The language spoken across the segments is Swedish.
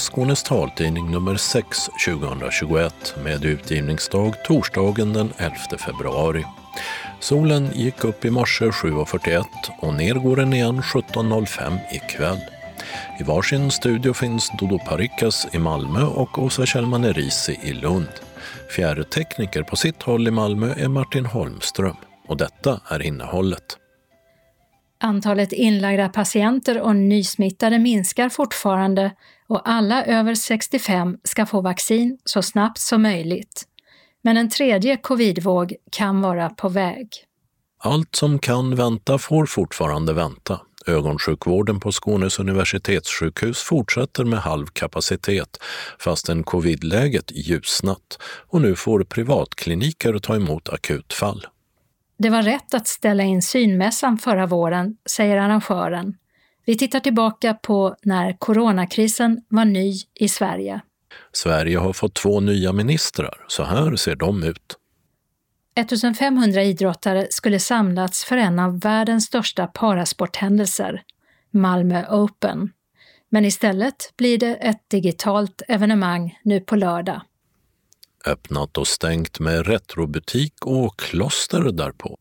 Skånes taltidning nummer 6 2021 med utgivningsdag torsdagen den 11 februari. Solen gick upp i morse 7.41 och ner går den igen 17.05 ikväll. I varsin studio finns Dodo Parikas i Malmö och Åsa Kjellman Erisi i Lund. Fjärrtekniker på sitt håll i Malmö är Martin Holmström och detta är innehållet. Antalet inlagda patienter och nysmittade minskar fortfarande och alla över 65 ska få vaccin så snabbt som möjligt. Men en tredje covidvåg kan vara på väg. Allt som kan vänta får fortfarande vänta. Ögonsjukvården på Skånes universitetssjukhus fortsätter med halv kapacitet fastän covidläget ljusnat och nu får privatkliniker ta emot akutfall. Det var rätt att ställa in synmässan förra våren, säger arrangören. Vi tittar tillbaka på när coronakrisen var ny i Sverige. Sverige har fått två nya ministrar. Så här ser de ut. 1500 idrottare skulle samlats för en av världens största parasporthändelser, Malmö Open. Men istället blir det ett digitalt evenemang nu på lördag. Öppnat och stängt med retrobutik och kloster därpå.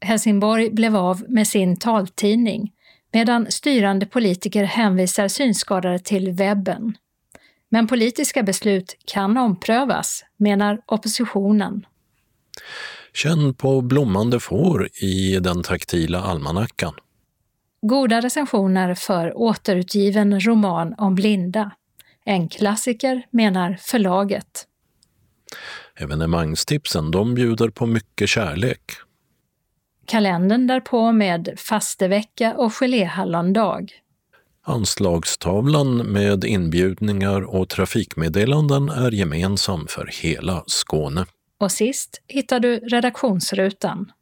Helsingborg blev av med sin taltidning medan styrande politiker hänvisar synskadade till webben. Men politiska beslut kan omprövas, menar oppositionen. Känn på blommande får i den taktila almanackan. Goda recensioner för återutgiven roman om blinda. En klassiker, menar förlaget. Evenemangstipsen de bjuder på mycket kärlek. Kalendern därpå med fastevecka och geléhallondag. Anslagstavlan med inbjudningar och trafikmeddelanden är gemensam för hela Skåne. Och sist hittar du redaktionsrutan.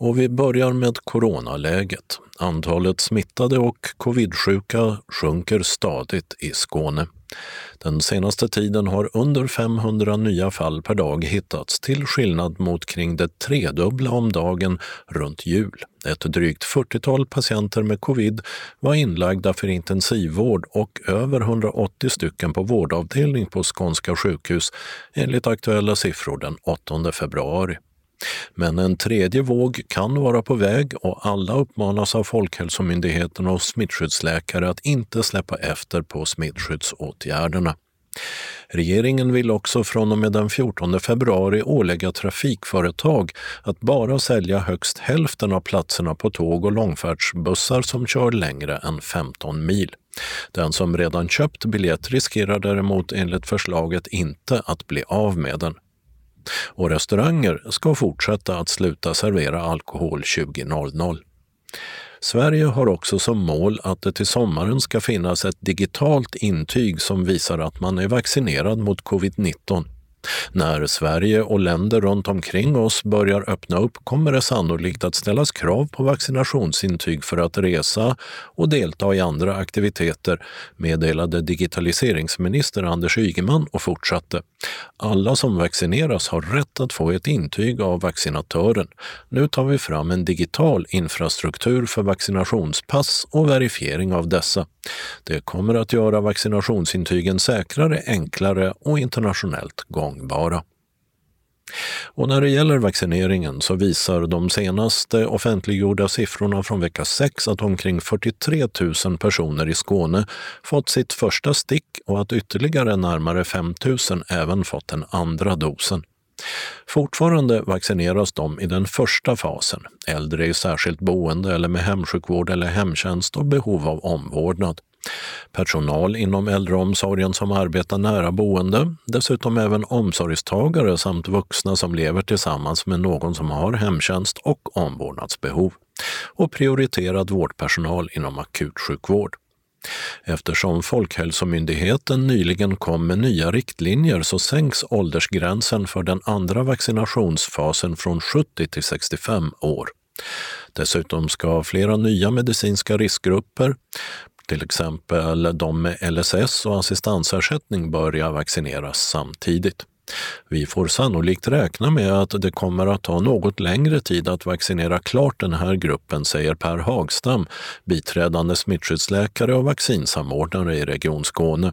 Och vi börjar med coronaläget. Antalet smittade och covidsjuka sjunker stadigt i Skåne. Den senaste tiden har under 500 nya fall per dag hittats till skillnad mot kring det tredubbla om dagen runt jul. Ett drygt 40-tal patienter med covid var inlagda för intensivvård och över 180 stycken på vårdavdelning på Skånska sjukhus enligt aktuella siffror den 8 februari. Men en tredje våg kan vara på väg och alla uppmanas av Folkhälsomyndigheten och smittskyddsläkare att inte släppa efter på smittskyddsåtgärderna. Regeringen vill också från och med den 14 februari ålägga trafikföretag att bara sälja högst hälften av platserna på tåg och långfärdsbussar som kör längre än 15 mil. Den som redan köpt biljett riskerar däremot enligt förslaget inte att bli av med den och restauranger ska fortsätta att sluta servera alkohol 20.00. Sverige har också som mål att det till sommaren ska finnas ett digitalt intyg som visar att man är vaccinerad mot covid-19 när Sverige och länder runt omkring oss börjar öppna upp kommer det sannolikt att ställas krav på vaccinationsintyg för att resa och delta i andra aktiviteter, meddelade digitaliseringsminister Anders Ygeman och fortsatte. Alla som vaccineras har rätt att få ett intyg av vaccinatören. Nu tar vi fram en digital infrastruktur för vaccinationspass och verifiering av dessa. Det kommer att göra vaccinationsintygen säkrare, enklare och internationellt gångbara. Och när det gäller vaccineringen så visar de senaste offentliggjorda siffrorna från vecka 6 att omkring 43 000 personer i Skåne fått sitt första stick och att ytterligare närmare 5 000 även fått den andra dosen. Fortfarande vaccineras de i den första fasen, äldre i särskilt boende eller med hemsjukvård eller hemtjänst och behov av omvårdnad. Personal inom äldreomsorgen som arbetar nära boende, dessutom även omsorgstagare samt vuxna som lever tillsammans med någon som har hemtjänst och omvårdnadsbehov och prioriterad vårdpersonal inom akutsjukvård. Eftersom Folkhälsomyndigheten nyligen kom med nya riktlinjer så sänks åldersgränsen för den andra vaccinationsfasen från 70 till 65 år. Dessutom ska flera nya medicinska riskgrupper, till exempel de med LSS och assistansersättning börja vaccineras samtidigt. Vi får sannolikt räkna med att det kommer att ta något längre tid att vaccinera klart den här gruppen, säger Per Hagstam, biträdande smittskyddsläkare och vaccinsamordnare i Region Skåne.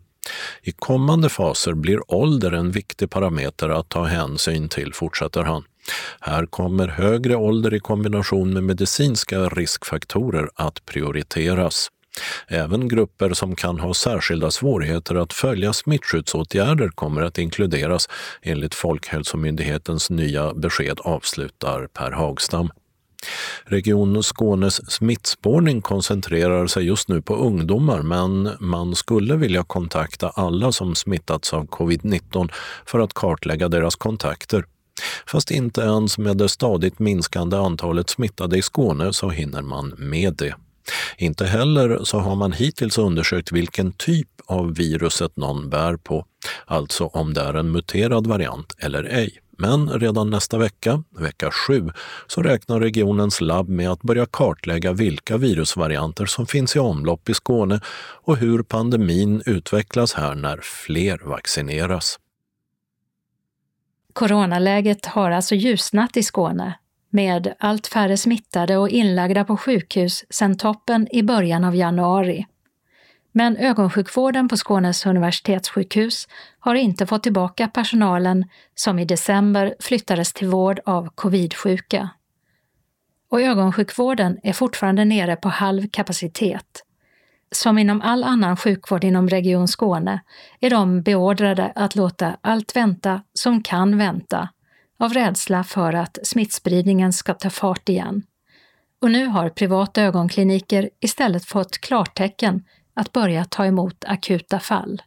I kommande faser blir ålder en viktig parameter att ta hänsyn till, fortsätter han. Här kommer högre ålder i kombination med medicinska riskfaktorer att prioriteras. Även grupper som kan ha särskilda svårigheter att följa smittskyddsåtgärder kommer att inkluderas enligt Folkhälsomyndighetens nya besked, avslutar Per Hagstam. Region Skånes smittspårning koncentrerar sig just nu på ungdomar men man skulle vilja kontakta alla som smittats av covid-19 för att kartlägga deras kontakter. Fast inte ens med det stadigt minskande antalet smittade i Skåne så hinner man med det. Inte heller så har man hittills undersökt vilken typ av viruset någon bär på, alltså om det är en muterad variant eller ej. Men redan nästa vecka, vecka 7, så räknar regionens labb med att börja kartlägga vilka virusvarianter som finns i omlopp i Skåne och hur pandemin utvecklas här när fler vaccineras. Coronaläget har alltså ljusnat i Skåne med allt färre smittade och inlagda på sjukhus sedan toppen i början av januari. Men ögonsjukvården på Skånes universitetssjukhus har inte fått tillbaka personalen som i december flyttades till vård av covidsjuka. Och ögonsjukvården är fortfarande nere på halv kapacitet. Som inom all annan sjukvård inom Region Skåne är de beordrade att låta allt vänta som kan vänta av rädsla för att smittspridningen ska ta fart igen. Och nu har privata ögonkliniker istället fått klartecken att börja ta emot akuta fall.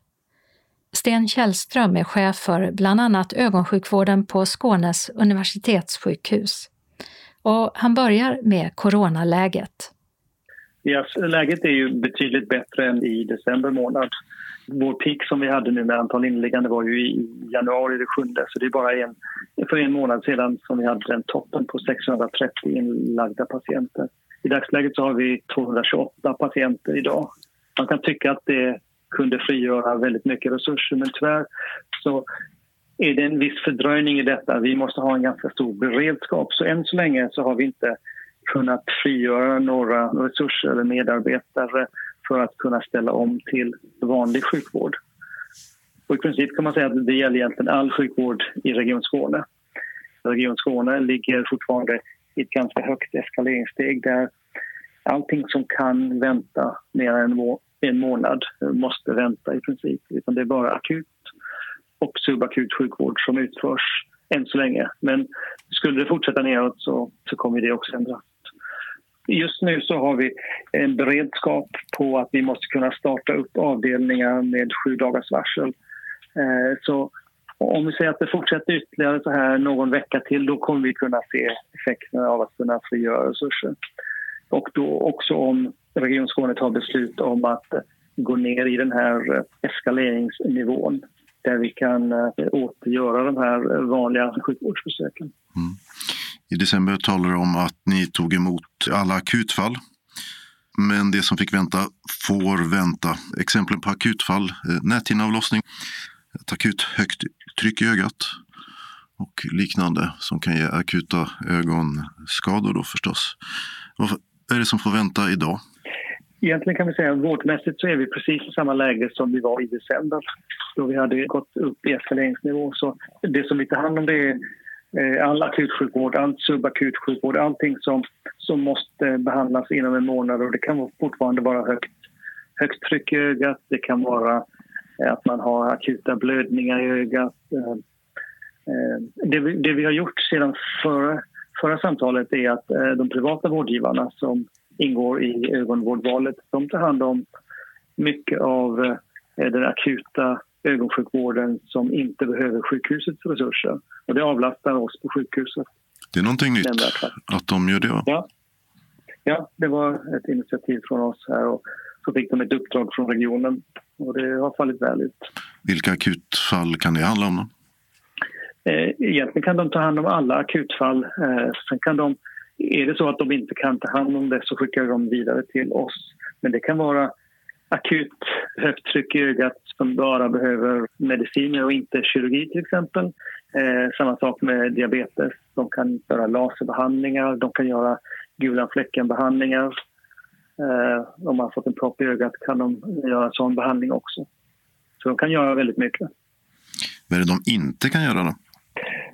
Sten Källström är chef för bland annat ögonsjukvården på Skånes universitetssjukhus. Och han börjar med coronaläget. Ja, läget är ju betydligt bättre än i december månad. Vår peak som vi hade nu med antal inliggande var ju i januari det sjunde så det är bara en, för en månad sedan som vi hade den toppen på 630 inlagda patienter. I dagsläget så har vi 228 patienter idag. Man kan tycka att det kunde frigöra väldigt mycket resurser men tyvärr så är det en viss fördröjning i detta. Vi måste ha en ganska stor beredskap så än så länge så har vi inte kunnat frigöra några resurser eller medarbetare för att kunna ställa om till vanlig sjukvård. Och I princip kan man säga att det gäller egentligen all sjukvård i Region Skåne. Region Skåne ligger fortfarande i ett ganska högt eskaleringssteg där allting som kan vänta mer än en månad måste vänta i princip. Utan det är bara akut och subakut sjukvård som utförs än så länge. Men skulle det fortsätta neråt så, så kommer det också ändras. Just nu så har vi en beredskap på att vi måste kunna starta upp avdelningar med sju dagars varsel. Eh, så om vi säger att det fortsätter ytterligare så här någon vecka till då kommer vi kunna se effekterna av att kunna frigöra resurser. Och då också om Region Skåne tar beslut om att eh, gå ner i den här eh, eskaleringsnivån där vi kan återgöra de här vanliga sjukvårdsbesöken. Mm. I december talade du om att ni tog emot alla akutfall. Men det som fick vänta får vänta. Exemplen på akutfall, eh, näthinneavlossning, ett akut högt tryck i ögat och liknande som kan ge akuta ögonskador då förstås. Vad är det som får vänta idag? Egentligen kan vi säga att vårdmässigt så är vi precis i samma läge som vi var i december då vi hade gått upp i eskaleringsnivå. Så det som vi tar hand om det är Eh, all akutsjukvård, all subakut sjukvård, allting som, som måste behandlas inom en månad. Och det kan fortfarande vara högt, högt tryck i ögat, det kan vara eh, att man har akuta blödningar i ögat. Eh, det vi, det vi har gjort sedan förra, förra samtalet är att de privata vårdgivarna som ingår i ögonvårdvalet, de tar hand om mycket av den akuta ögonsjukvården som inte behöver sjukhusets resurser. Och det avlastar oss på sjukhuset. Det är någonting nytt att de gör det? Ja. ja, det var ett initiativ från oss här och så fick de ett uppdrag från regionen och det har fallit väl ut. Vilka akutfall kan det handla om? Då? Eh, egentligen kan de ta hand om alla akutfall. Eh, sen kan de, är det så att de inte kan ta hand om det så skickar de vidare till oss. Men det kan vara akut högt tryck i ögat som bara behöver mediciner och inte kirurgi till exempel. Eh, samma sak med diabetes. De kan göra laserbehandlingar, de kan göra gula fläcken-behandlingar. Eh, om man har fått en propp i ögat kan de göra sån behandling också. Så de kan göra väldigt mycket. Vad är det de inte kan göra då?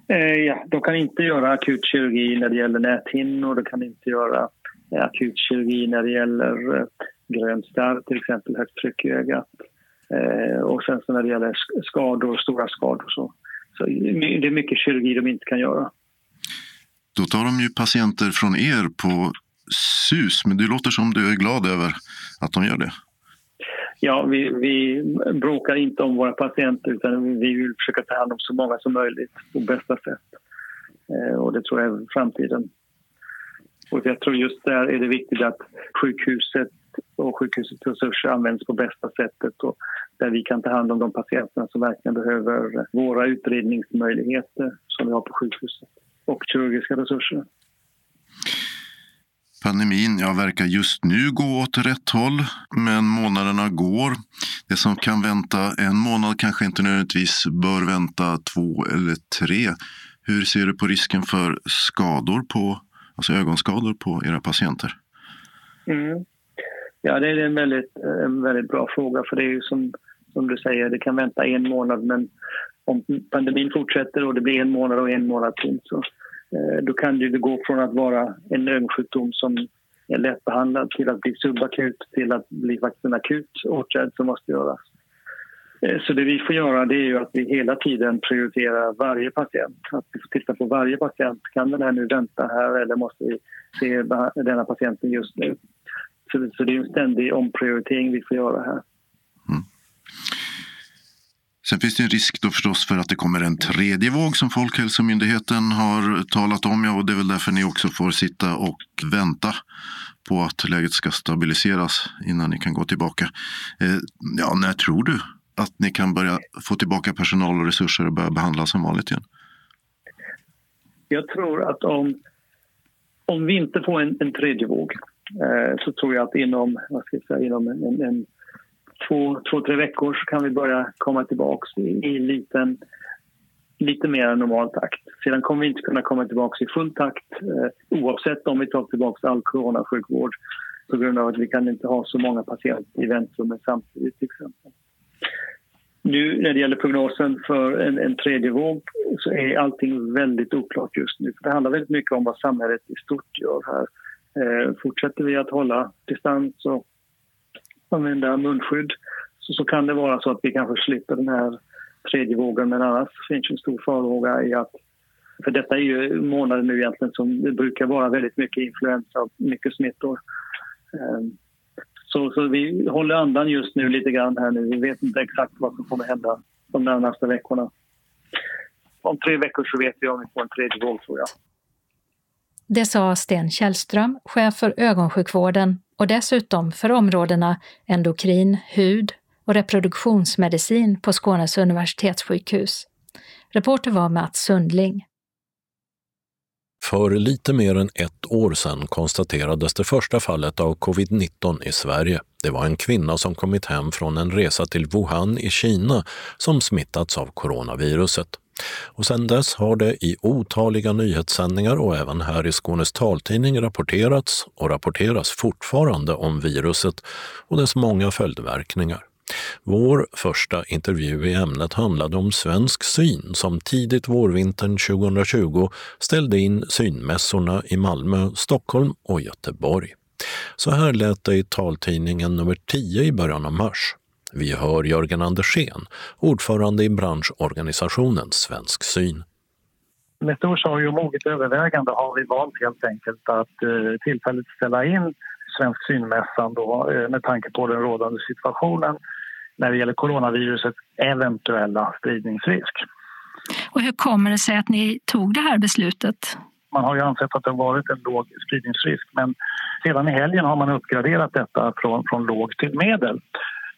Eh, ja, de kan inte göra akut kirurgi när det gäller näthinnor, de kan inte göra eh, akut kirurgi när det gäller eh, grön starr, till exempel högt tryck i ögat. Eh, och sen så när det gäller skador, stora skador så, så det är mycket kirurgi de inte kan göra. Då tar de ju patienter från er på SUS, men det låter som du är glad över att de gör det. Ja, vi, vi bråkar inte om våra patienter utan vi vill försöka ta hand om så många som möjligt på bästa sätt. Eh, och det tror jag är framtiden. Och jag tror just där är det viktigt att sjukhuset och sjukhusets resurser används på bästa sättet och där vi kan ta hand om de patienterna som verkligen behöver våra utredningsmöjligheter som vi har på sjukhuset och kirurgiska resurser. Pandemin ja, verkar just nu gå åt rätt håll, men månaderna går. Det som kan vänta en månad kanske inte nödvändigtvis bör vänta två eller tre. Hur ser du på risken för skador på, alltså ögonskador på era patienter? Mm. Ja, det är en väldigt, eh, en väldigt bra fråga för det är ju som, som du säger, det kan vänta en månad men om pandemin fortsätter och det blir en månad och en månad till så eh, då kan det gå från att vara en ögonsjukdom som är lättbehandlad till att bli subakut till att bli faktiskt en akut åtgärd som måste göras. Eh, så det vi får göra det är ju att vi hela tiden prioriterar varje patient. Att vi får titta på varje patient. Kan den här nu vänta här eller måste vi se denna patienten just nu? Så, det är en ständig omprioritering vi får göra här. Mm. Sen finns det en risk då förstås för att det kommer en tredje våg som Folkhälsomyndigheten har talat om. Ja, och det är väl därför ni också får sitta och vänta på att läget ska stabiliseras innan ni kan gå tillbaka. Eh, ja, när tror du att ni kan börja få tillbaka personal och resurser och börja behandla som vanligt igen? Jag tror att om, om vi inte får en, en tredje våg Eh, så tror jag att inom, vad ska jag säga, inom en, en två, två, tre veckor så kan vi börja komma tillbaka i, i liten, lite mer normal takt. Sedan kommer vi inte kunna komma tillbaka i full takt eh, oavsett om vi tar tillbaka all coronasjukvård på grund av att vi kan inte ha så många patienter i väntrummet samtidigt till exempel. Nu när det gäller prognosen för en, en tredje våg så är allting väldigt oklart just nu. Det handlar väldigt mycket om vad samhället i stort gör här. Eh, fortsätter vi att hålla distans och använda munskydd så, så kan det vara så att vi kanske slipper den här tredje vågen men annars finns en stor farhåga i att för detta är ju månader nu egentligen som det brukar vara väldigt mycket influensa och mycket smittor. Eh, så, så vi håller andan just nu lite grann här nu. Vi vet inte exakt vad som kommer hända de närmaste veckorna. Om tre veckor så vet vi om vi får en tredje våg tror jag. Det sa Sten Källström, chef för ögonsjukvården och dessutom för områdena endokrin, hud och reproduktionsmedicin på Skånes universitetssjukhus. Reporter var Mats Sundling. För lite mer än ett år sedan konstaterades det första fallet av covid-19 i Sverige. Det var en kvinna som kommit hem från en resa till Wuhan i Kina som smittats av coronaviruset. Och sedan dess har det i otaliga nyhetssändningar och även här i Skånes taltidning rapporterats och rapporteras fortfarande om viruset och dess många följdverkningar. Vår första intervju i ämnet handlade om Svensk syn som tidigt vårvintern 2020 ställde in synmässorna i Malmö, Stockholm och Göteborg. Så här lät det i taltidningen nummer 10 i början av mars. Vi hör Jörgen Andersén, ordförande i branschorganisationen Svensk syn. Med stor sorg och moget övervägande har vi valt helt enkelt att eh, tillfälligt ställa in Svensk synmässan då, eh, med tanke på den rådande situationen när det gäller coronavirusets eventuella spridningsrisk. Och hur kommer det sig att ni tog det här beslutet? Man har ju ansett att det har varit en låg spridningsrisk men sedan i helgen har man uppgraderat detta från, från låg till medel.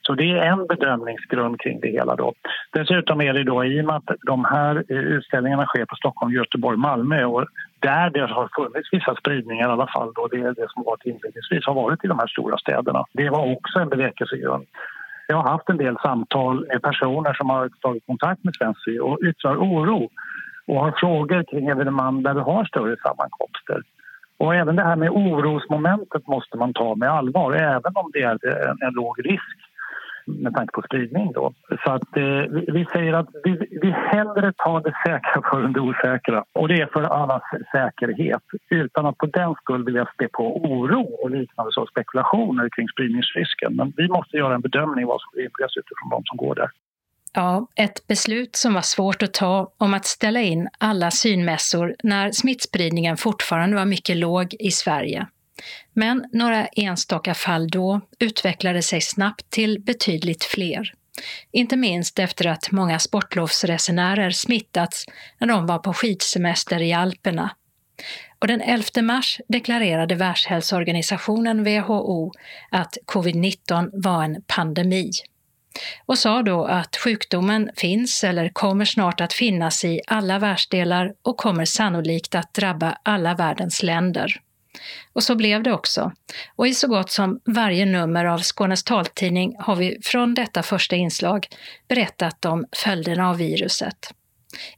Så det är en bedömningsgrund kring det hela. Då. Dessutom är det då i och med att de här eh, utställningarna sker på Stockholm, Göteborg, Malmö och där det har funnits vissa spridningar i alla fall, då det, det som varit inledningsvis har varit i de här stora städerna. Det var också en bevekelsegrund. Jag har haft en del samtal med personer som har tagit kontakt med Svensk Sy och yttrar oro och har frågor kring evenemang där vi har större sammankomster. Och även det här med orosmomentet måste man ta med allvar, även om det är en, en låg risk med tanke på spridning. Då. Så att, eh, vi, vi, säger att vi, vi hellre tar det säkra för det osäkra. Och det är för allas säkerhet. Utan att på den skull vilja spä på oro och liknande så spekulationer kring spridningsrisken. Men vi måste göra en bedömning vad som rimligas utifrån de som går där. Ja, ett beslut som var svårt att ta om att ställa in alla synmässor när smittspridningen fortfarande var mycket låg i Sverige. Men några enstaka fall då utvecklade sig snabbt till betydligt fler. Inte minst efter att många sportlovsresenärer smittats när de var på skidsemester i Alperna. Och den 11 mars deklarerade Världshälsoorganisationen WHO att covid-19 var en pandemi och sa då att sjukdomen finns eller kommer snart att finnas i alla världsdelar och kommer sannolikt att drabba alla världens länder. Och så blev det också. Och i så gott som varje nummer av Skånes taltidning har vi från detta första inslag berättat om följderna av viruset.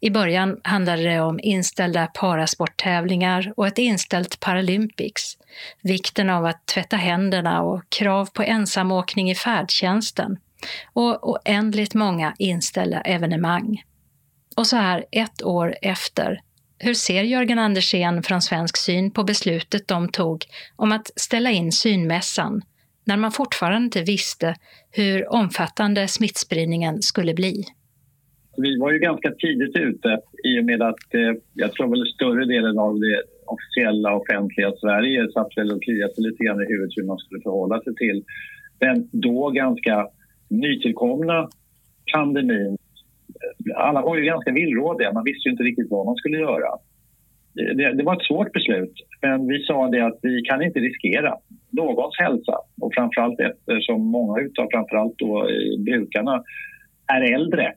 I början handlade det om inställda parasporttävlingar och ett inställt Paralympics, vikten av att tvätta händerna och krav på ensamåkning i färdtjänsten och oändligt många inställda evenemang. Och så här ett år efter, hur ser Jörgen Andersén från Svensk Syn på beslutet de tog om att ställa in synmässan när man fortfarande inte visste hur omfattande smittspridningen skulle bli? Vi var ju ganska tidigt ute i och med att eh, jag tror väl större delen av det officiella offentliga Sverige satt väl och kliade sig lite grann i huvudet hur man skulle förhålla sig till den då ganska nytillkomna pandemin. Alla var ju ganska villrådiga, man visste ju inte riktigt vad man skulle göra. Det, det, var ett svårt beslut, men vi sa det att vi kan inte riskera någons hälsa och framförallt eftersom många utav framförallt då eh, brukarna är äldre.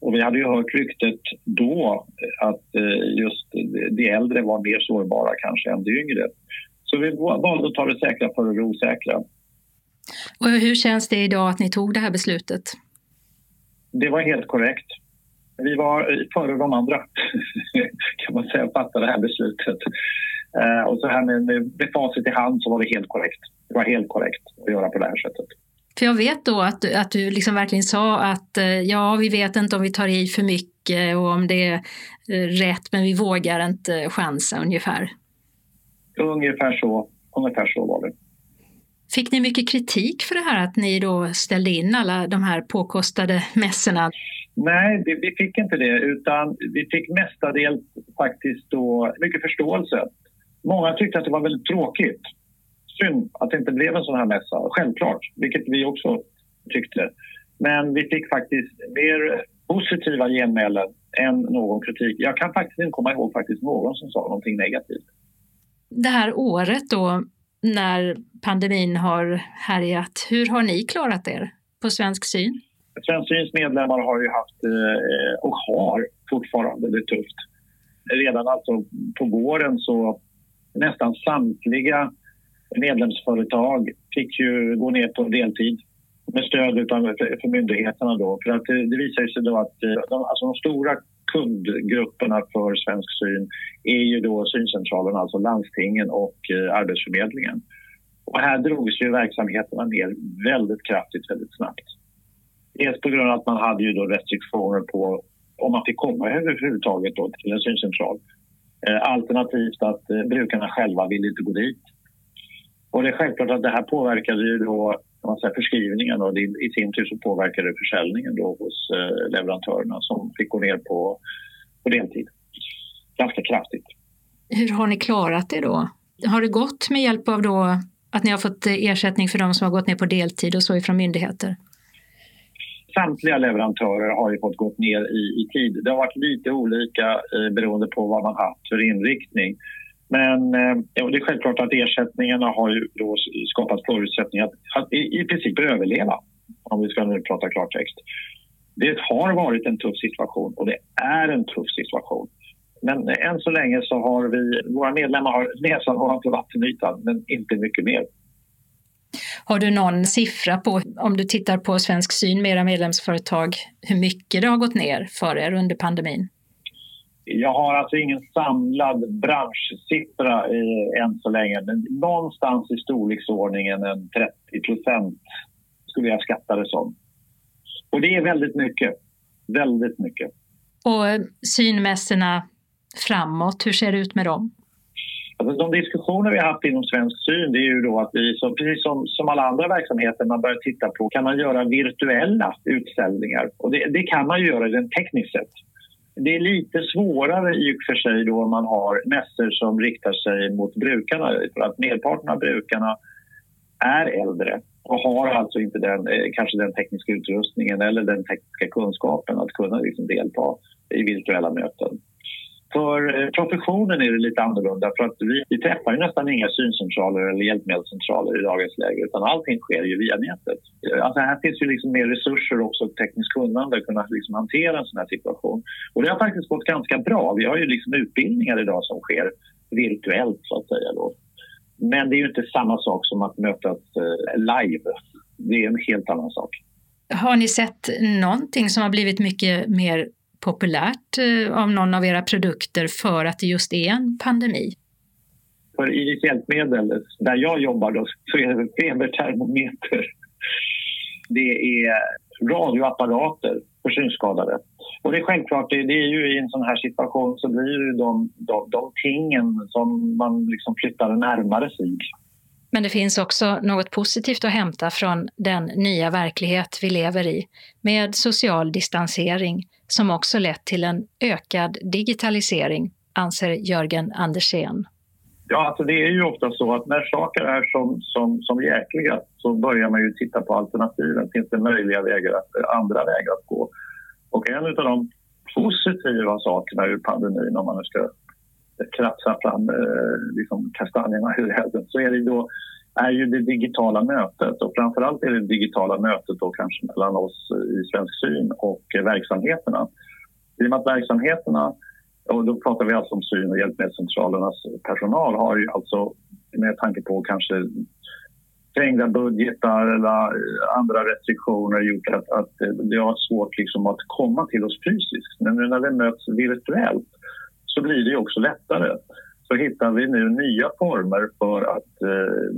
Och vi hade ju hört ryktet då att eh, just de äldre var mer sårbara kanske än de yngre. Så vi valde att ta det säkra för det osäkra. Och hur känns det idag att ni tog det här beslutet? Det var helt korrekt. Vi var före de andra, kan man säga, fatta det här beslutet. Eh, och så här med, med facit i hand så var det helt korrekt. Det var helt korrekt att göra på det här sättet. För jag vet då att, att du liksom verkligen sa att eh, ja, vi vet inte om vi tar i för mycket och om det är eh, rätt, men vi vågar inte chansa ungefär. Ungefär så, ungefär så var det. Fick ni mycket kritik för det här att ni då ställde in alla de här påkostade mässorna? Nej, vi, fick inte det utan vi fick mestadels faktiskt då mycket förståelse. Många tyckte att det var väldigt tråkigt. Synd att det inte blev en sån här mässa, självklart, vilket vi också tyckte. Men vi fick faktiskt mer positiva genmälen än någon kritik. Jag kan faktiskt inte komma ihåg faktiskt någon som sa någonting negativt. Det här året då, när pandemin har härjat. Hur har ni klarat er på Svensk Syn? Svensk Syns medlemmar har ju haft eh, och har fortfarande det tufft. Redan alltså på våren så nästan samtliga medlemsföretag fick ju gå ner på deltid med stöd utav, för myndigheterna. Då. För att det, det visar sig då att eh, de, alltså de stora kundgrupperna för Svensk Syn är ju då syncentralen, alltså landstingen och eh, Arbetsförmedlingen. Och här drogs ju verksamheterna ner väldigt kraftigt, väldigt snabbt. Dels på grund av att man hade ju då restriktioner på om man fick komma överhuvudtaget då till en syncentral. Eh, alternativt att eh, brukarna själva ville inte gå dit. Och det är självklart att det här påverkade ju då man säger, förskrivningen och i sin tur så påverkade det försäljningen då hos eh, leverantörerna som fick gå ner på, på deltid. Ganska kraftigt. Hur har ni klarat det då? Har det gått med hjälp av då att ni har fått ersättning för de som har gått ner på deltid och så ifrån myndigheter? Samtliga leverantörer har ju fått gått ner i, i tid. Det har varit lite olika eh, beroende på vad man haft för inriktning. Men eh, det är självklart att ersättningarna har ju då skapat förutsättningar att, att i, i princip överleva, om vi ska nu prata klartext. Det har varit en tuff situation och det är en tuff situation. Men eh, än så länge så har vi, våra medlemmar har näsan ovanför vattenytan, men inte mycket mer. Har du någon siffra på, om du tittar på Svensk Syn med era medlemsföretag, hur mycket det har gått ner för er under pandemin? Jag har alltså ingen samlad branschsiffra eh, än så länge, men någonstans i storleksordningen en 30 procent skulle jag skatta det som. Och det är väldigt mycket. Väldigt mycket. Och synmässorna framåt, hur ser det ut med dem? Alltså de diskussioner vi har haft inom Svensk syn det är ju då att vi, som, precis som, som alla andra verksamheter, man börjar titta på kan man göra virtuella utställningar. Och det, det kan man göra rent tekniskt sett. Det är lite svårare i och för sig då om man har mässor som riktar sig mot brukarna för att merparten av brukarna är äldre och har alltså inte den, eh, kanske den tekniska utrustningen eller den tekniska kunskapen att kunna liksom delta i virtuella möten. För eh, professionen är det lite annorlunda för att vi, vi träffar ju nästan inga syncentraler eller hjälpmedelscentraler i dagens läge utan allting sker ju via nätet. Eh, alltså här finns ju liksom mer resurser och också tekniskt kunnande att kunna liksom hantera en sån här situation. Och det har faktiskt gått ganska bra. Vi har ju liksom utbildningar idag som sker virtuellt så att säga då. Men det är ju inte samma sak som att mötas eh, live. Det är en helt annan sak. Har ni sett någonting som har blivit mycket mer populärt eh, av någon av era produkter för att det just är en pandemi? För Iris hjälpmedel, där jag jobbar, då, så är det febertermometer. Det är radioapparater för synskadade. Och det är självklart, det, är ju i en sån här situation så blir det de, de, de tingen som man liksom flyttar närmare sig. Men det finns också något positivt att hämta från den nya verklighet vi lever i, med social distansering, som också lett till en ökad digitalisering, anser Jörgen Andersén. Ja, alltså det är ju ofta så att när saker är som, som, som jäkliga så börjar man ju titta på alternativen. Finns det möjliga vägar, andra vägar att gå? Och en av de positiva sakerna ur pandemin, om man nu ska krafsa fram eh, liksom kastanjerna ur elden, så är det då är ju det digitala mötet och framförallt är det digitala mötet då kanske mellan oss eh, i Svensk syn och eh, verksamheterna. I och med att verksamheterna, och då pratar vi alltså om syn och hjälpmedelscentralernas personal, har ju alltså med tanke på kanske trängda budgetar eller eh, andra restriktioner gjort att, att det har svårt liksom att komma till oss fysiskt. Men nu när vi möts virtuellt så blir det också lättare så hittar vi nu nya former för att eh,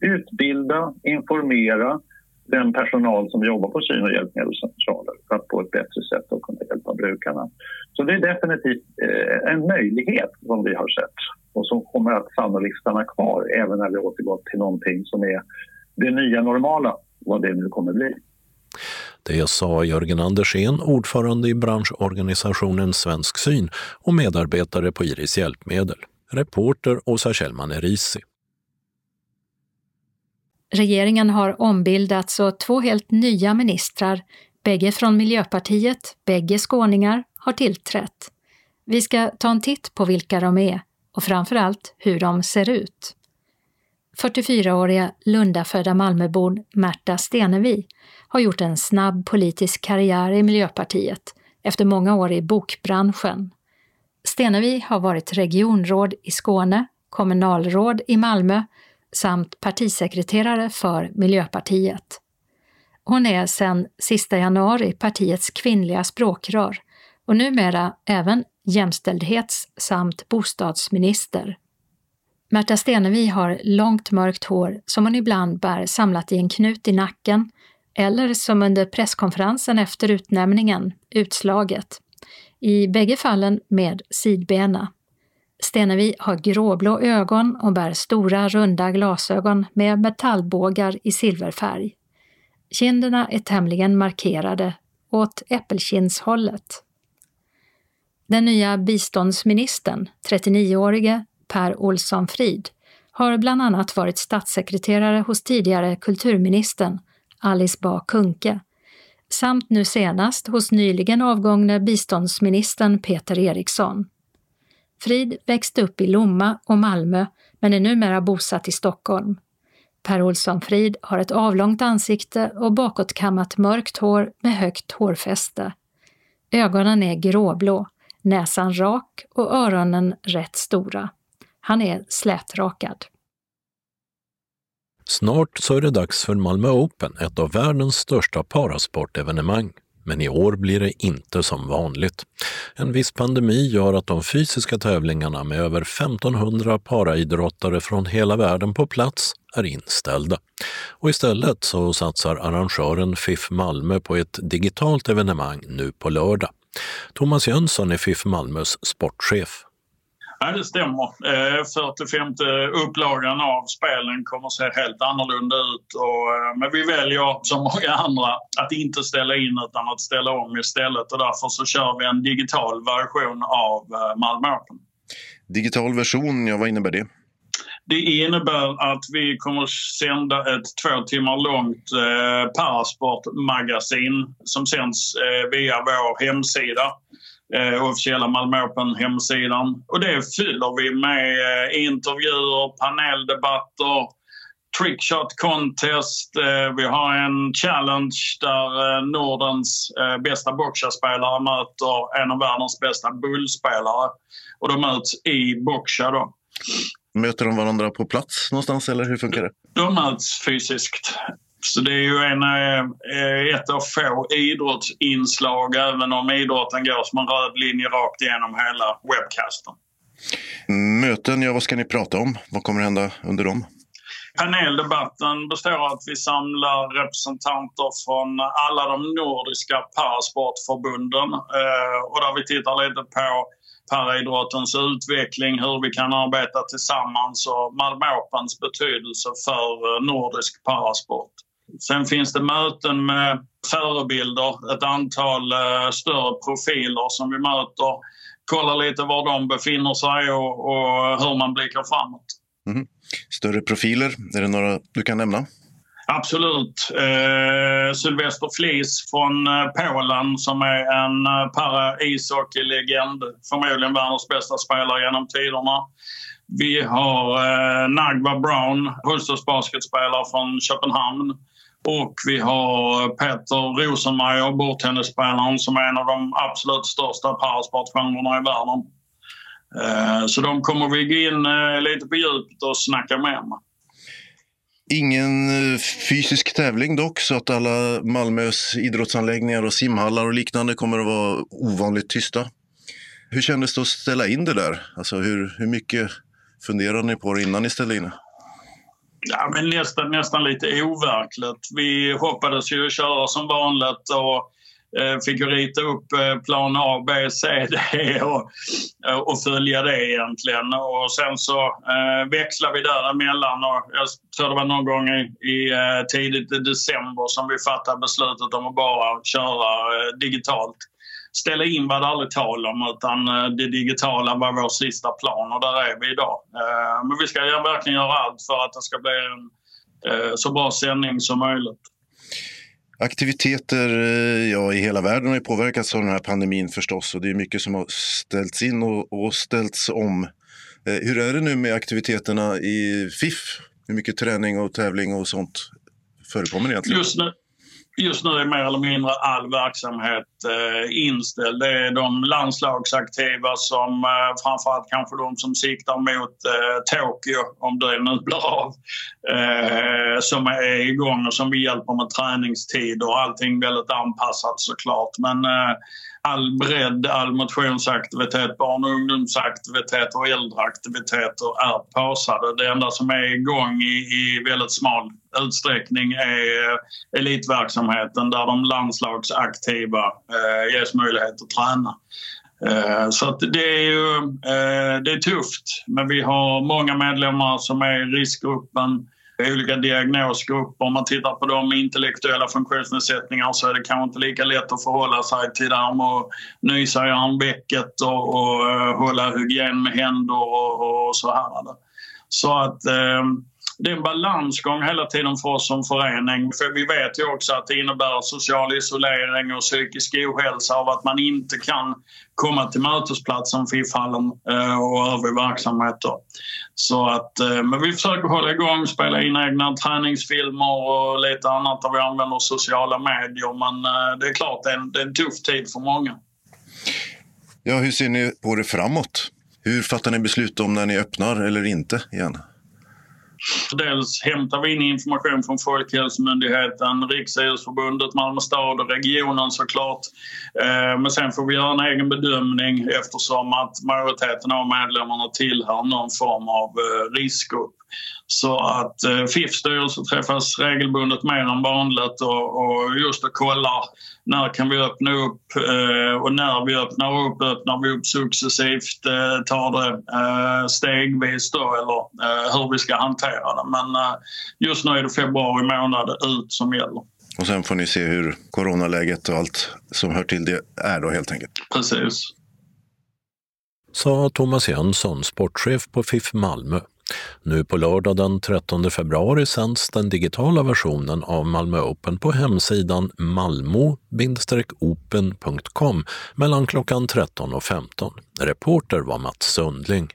utbilda, informera den personal som jobbar på syn och hjälpmedelscentraler för att på ett bättre sätt att kunna hjälpa brukarna. Så det är definitivt eh, en möjlighet som vi har sett och som kommer att sannolikt stanna kvar även när vi återgår till någonting som är det nya normala, vad det nu kommer bli. Det sa Jörgen Andersén, ordförande i branschorganisationen Svensk Syn och medarbetare på Iris Hjälpmedel. Reporter Åsa Kjellman Erisi. Regeringen har ombildats och två helt nya ministrar, bägge från Miljöpartiet, bägge skåningar, har tillträtt. Vi ska ta en titt på vilka de är och framförallt hur de ser ut. 44-åriga Lundafödda Malmöbon Märta Stenevi har gjort en snabb politisk karriär i Miljöpartiet efter många år i bokbranschen. Stenevi har varit regionråd i Skåne, kommunalråd i Malmö samt partisekreterare för Miljöpartiet. Hon är sedan sista januari partiets kvinnliga språkrör och numera även jämställdhets samt bostadsminister. Märta Stenevi har långt mörkt hår som hon ibland bär samlat i en knut i nacken eller som under presskonferensen efter utnämningen, utslaget. I bägge fallen med sidbena. Stenevi har gråblå ögon och bär stora runda glasögon med metallbågar i silverfärg. Kinderna är tämligen markerade åt äppelkinshållet. Den nya biståndsministern, 39-årige Per Olsson Frid, har bland annat varit statssekreterare hos tidigare kulturministern Alice Bah Kuhnke samt nu senast hos nyligen avgångne biståndsministern Peter Eriksson. Frid växte upp i Lomma och Malmö men är numera bosatt i Stockholm. Per Olsson Frid har ett avlångt ansikte och bakåtkammat mörkt hår med högt hårfäste. Ögonen är gråblå, näsan rak och öronen rätt stora. Han är slätrakad. Snart så är det dags för Malmö Open, ett av världens största parasportevenemang. Men i år blir det inte som vanligt. En viss pandemi gör att de fysiska tävlingarna med över 1500 paraidrottare från hela världen på plats är inställda. Och istället så satsar arrangören FIF Malmö på ett digitalt evenemang nu på lördag. Thomas Jönsson är FIF Malmös sportchef. Ja, det stämmer. 45 eh, upplagan av spelen kommer att se helt annorlunda ut. Och, eh, men vi väljer, som många andra, att inte ställa in utan att ställa om istället. Och därför så kör vi en digital version av eh, Malmö Open. Digital version, ja vad innebär det? Det innebär att vi kommer sända ett två timmar långt eh, Parasport-magasin som sänds eh, via vår hemsida eh, officiella Malmö Open-hemsidan. Och det fyller vi med eh, intervjuer, paneldebatter, trickshot contest. Eh, vi har en challenge där eh, Nordens eh, bästa boxarspelare möter en av världens bästa bullspelare. Och de möts i boxa då. Möter de varandra på plats någonstans eller hur funkar det? De möts fysiskt. Så det är ju en, eh, ett av få idrottsinslag även om idrotten går som en röd linje rakt igenom hela webcasten. Möten, ja vad ska ni prata om? Vad kommer hända under dem? Paneldebatten består av att vi samlar representanter från alla de nordiska parasportförbunden eh, och där vi tittar lite på paraidrottens utveckling, hur vi kan arbeta tillsammans och Malmö Opens betydelse för eh, nordisk parasport. Sen finns det möten med förebilder, ett antal eh, större profiler som vi möter. Kollar lite var de befinner sig och, och hur man blickar framåt. Mm. Större profiler, är det några du kan nämna? Absolut. Eh, Sylvester Flis från eh, Polen som är en eh, para-ishockey-legend. Förmodligen världens bästa spelare genom tiderna. Vi har eh, Nagva Brown, Hultsfredsbasketspelare från Köpenhamn. Och vi har Peter Rosenmeier, bordtennisspelaren som är en av de absolut största parasportstjärnorna i världen. Eh, så de kommer vi gå in eh, lite på djupet och snacka med. Ingen eh, fysisk tävling dock, så att alla Malmös idrottsanläggningar och simhallar och liknande kommer att vara ovanligt tysta. Hur kändes det att ställa in det där? Alltså hur, hur mycket funderade ni på det innan ni ställde in det? Ja, men nästan, nästan lite overkligt. Vi hoppades ju köra som vanligt och eh, fick rita upp eh, plan A, B, C, D e och, eh, och följa det egentligen. Och sen så eh, växlade vi däremellan och jag tror det var någon gång i, i eh, tidigt i december som vi fattade beslutet om att bara köra eh, digitalt ställa in var det aldrig tal om utan eh, det digitala var vår sista plan och där är vi idag. Eh, men vi ska verkligen göra allt för att det ska bli en eh, så bra sändning som möjligt. Aktiviteter ja, i hela världen har påverkats av den här pandemin förstås och det är mycket som har ställts in och, och ställts om. Hur är det nu med aktiviteterna i FIF? Hur mycket träning och tävling och sånt förekommer egentligen? Just nu, Just nu är mer eller mindre all verksamhet eh, inställd. Det är de landslagsaktiva som eh, framförallt kanske de som siktar mot eh, Tokyo, om det nu blir av, eh, som är igång och som vi hjälper med träningstid och allting väldigt anpassat såklart. Men eh, all bredd, all motionsaktivitet, barn och ungdomsaktivitet och äldreaktiviteter är pausade. Det enda som är igång i, i väldigt smal utsträckning är eh, elitverksamheten där de landslagsaktiva eh, ges möjlighet att träna. Eh, så att det är ju eh, det är tufft, men vi har många medlemmar som är i riskgruppen olika diagnosgrupper. Om man tittar på de med intellektuella funktionsnedsättningar så är det kanske inte lika lätt att förhålla sig till det här med att nysa i armvecket och, och och hålla hygien med händer och, och så här. Så att eh, det är en balansgång hela tiden för oss som förening. För vi vet ju också att det innebär social isolering och psykisk ohälsa av att man inte kan komma till mötesplatsen FIF-hallen eh, och övrig verksamhet. Så att, eh, men vi försöker hålla igång, spela in egna träningsfilmer och lite annat där vi använder sociala medier. Men eh, det är klart, det är en, det är en tuff tid för många. Ja, hur ser ni på det framåt? Hur fattar ni beslut om när ni öppnar eller inte igen? Dels hämtar vi in information från Folkhälsomyndigheten, Riksidrottsförbundet, Malmö stad och regionen såklart. Eh, men sen får vi göra en egen bedömning eftersom att majoriteten av medlemmarna tillhör någon form av eh, riskgrupp. Så att eh, FIFs styrelse träffas regelbundet mer än vanligt och, och just och kollar när kan vi öppna upp eh, och när vi öppnar upp, öppnar vi upp successivt, eh, tar det eh, stegvis då eller eh, hur vi ska hantera det. Men just nu är det februari månad ut som gäller. Och sen får ni se hur coronaläget och allt som hör till det är då helt enkelt. Precis. Sa Thomas Jönsson, sportchef på FIF Malmö. Nu på lördag den 13 februari sänds den digitala versionen av Malmö Open på hemsidan malmo-open.com mellan klockan 13 och 15. Reporter var Mats Sundling.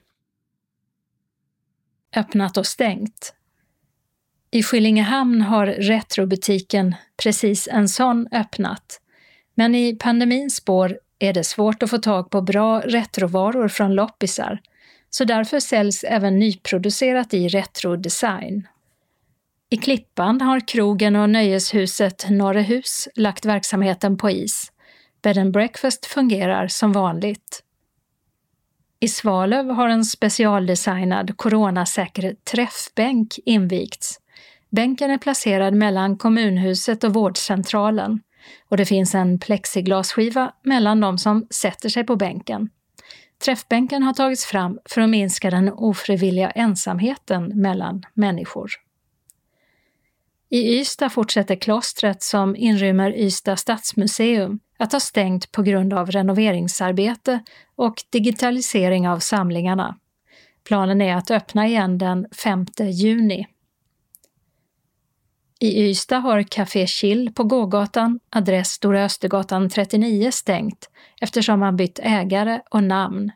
Öppnat och stängt. I Skillingehamn har Retrobutiken precis en sån öppnat. Men i pandemins spår är det svårt att få tag på bra retrovaror från loppisar så därför säljs även nyproducerat i retrodesign. I Klippan har krogen och nöjeshuset Norrehus lagt verksamheten på is. Bed and breakfast fungerar som vanligt. I Svalöv har en specialdesignad coronasäker träffbänk invigts. Bänken är placerad mellan kommunhuset och vårdcentralen och det finns en plexiglasskiva mellan de som sätter sig på bänken. Träffbänken har tagits fram för att minska den ofrivilliga ensamheten mellan människor. I Ystad fortsätter klostret som inrymmer Ystad stadsmuseum att ha stängt på grund av renoveringsarbete och digitalisering av samlingarna. Planen är att öppna igen den 5 juni. I Ystad har Café Chill på gågatan, adress Stora Östergatan 39, stängt eftersom man bytt ägare och namn.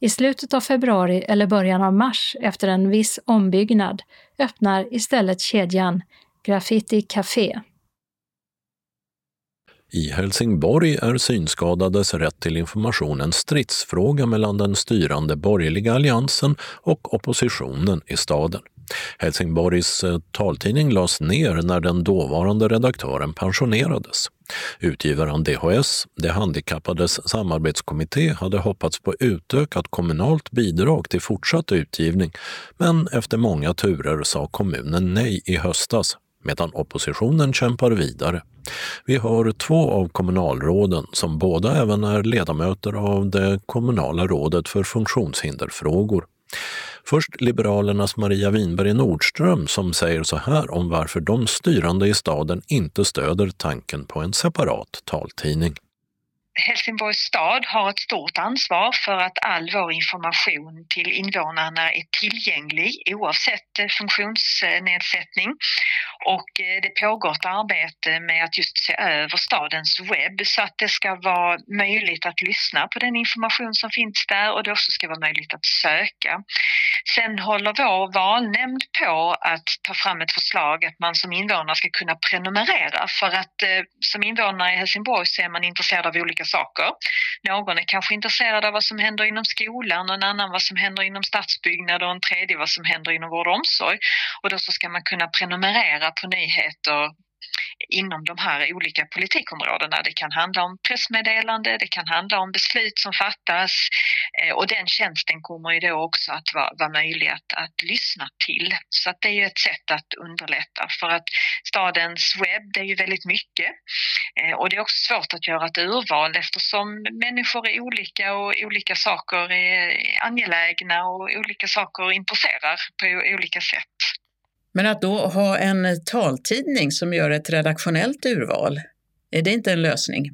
I slutet av februari eller början av mars, efter en viss ombyggnad, öppnar istället kedjan Graffiti Café. I Helsingborg är synskadades rätt till information en stridsfråga mellan den styrande borgerliga alliansen och oppositionen i staden. Helsingborgs eh, taltidning lades ner när den dåvarande redaktören pensionerades. Utgivaren DHS, De handikappades samarbetskommitté, hade hoppats på utökat kommunalt bidrag till fortsatt utgivning, men efter många turer sa kommunen nej i höstas medan oppositionen kämpar vidare. Vi har två av kommunalråden som båda även är ledamöter av det kommunala rådet för funktionshinderfrågor. Först Liberalernas Maria Winberg Nordström som säger så här om varför de styrande i staden inte stöder tanken på en separat taltidning. Helsingborgs stad har ett stort ansvar för att all vår information till invånarna är tillgänglig oavsett eh, funktionsnedsättning. Och eh, det pågår ett arbete med att just se över stadens webb så att det ska vara möjligt att lyssna på den information som finns där och det också ska vara möjligt att söka. Sen håller vår valnämnd på att ta fram ett förslag att man som invånare ska kunna prenumerera för att eh, som invånare i Helsingborg så är man intresserad av olika saker. Någon är kanske intresserad av vad som händer inom skolan, en annan vad som händer inom stadsbyggnad och en tredje vad som händer inom vård och omsorg. Och då så ska man kunna prenumerera på nyheter inom de här olika politikområdena. Det kan handla om pressmeddelande, det kan handla om beslut som fattas eh, och den tjänsten kommer ju då också att vara, vara möjlig att, att lyssna till. Så att det är ju ett sätt att underlätta för att stadens webb, det är ju väldigt mycket eh, och det är också svårt att göra ett urval eftersom människor är olika och olika saker är angelägna och olika saker intresserar på olika sätt. Men att då ha en taltidning som gör ett redaktionellt urval, är det inte en lösning?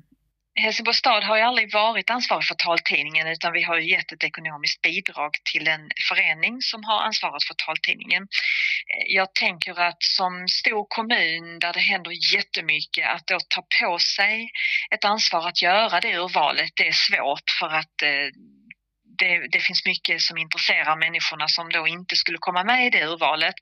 Helsingborgs stad har ju aldrig varit ansvarig för taltidningen utan vi har ju gett ett ekonomiskt bidrag till en förening som har ansvaret för taltidningen. Eh, jag tänker att som stor kommun där det händer jättemycket att då ta på sig ett ansvar att göra det urvalet, det är svårt för att eh, det, det, finns mycket som intresserar människorna som då inte skulle komma med i det urvalet.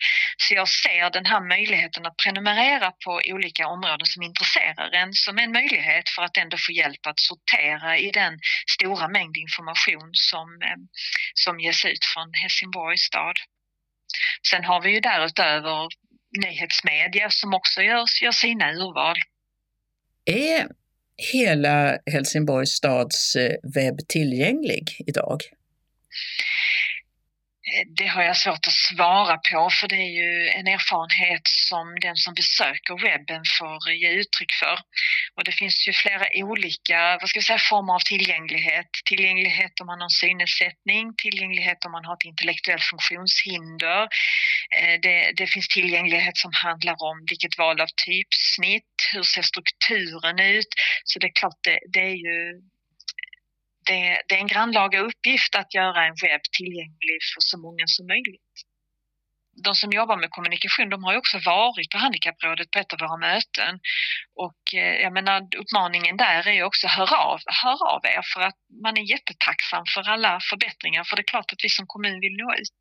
Så jag ser den här möjligheten att prenumerera på olika områden som intresserar en som en möjlighet för att ändå få hjälp att sortera i den stora mängd information som, eh, som ges ut från Helsingborgs stad. Sen har vi ju därutöver nyhetsmedia som också gör, gör sina urval. Är hela Helsingborgs stads eh, webb tillgänglig idag? Det har jag svårt att svara på för det är ju en erfarenhet som den som besöker webben får ge uttryck för. Och det finns ju flera olika vad ska vi säga, former av tillgänglighet. Tillgänglighet om man har synnedsättning, tillgänglighet om man har ett intellektuellt funktionshinder. Eh, det, det finns tillgänglighet som handlar om vilket val av typsnitt, hur ser strukturen ut? Så det är klart, det, det är ju det, det är en grannlaga uppgift att göra en webb tillgänglig för så många som möjligt. De som jobbar med kommunikation de har ju också varit på Handikapprådet på ett av våra möten. Och eh, jag menar uppmaningen där är ju också hör av, hör av er för att man är jättetacksam för alla förbättringar för det är klart att vi som kommun vill nå ut.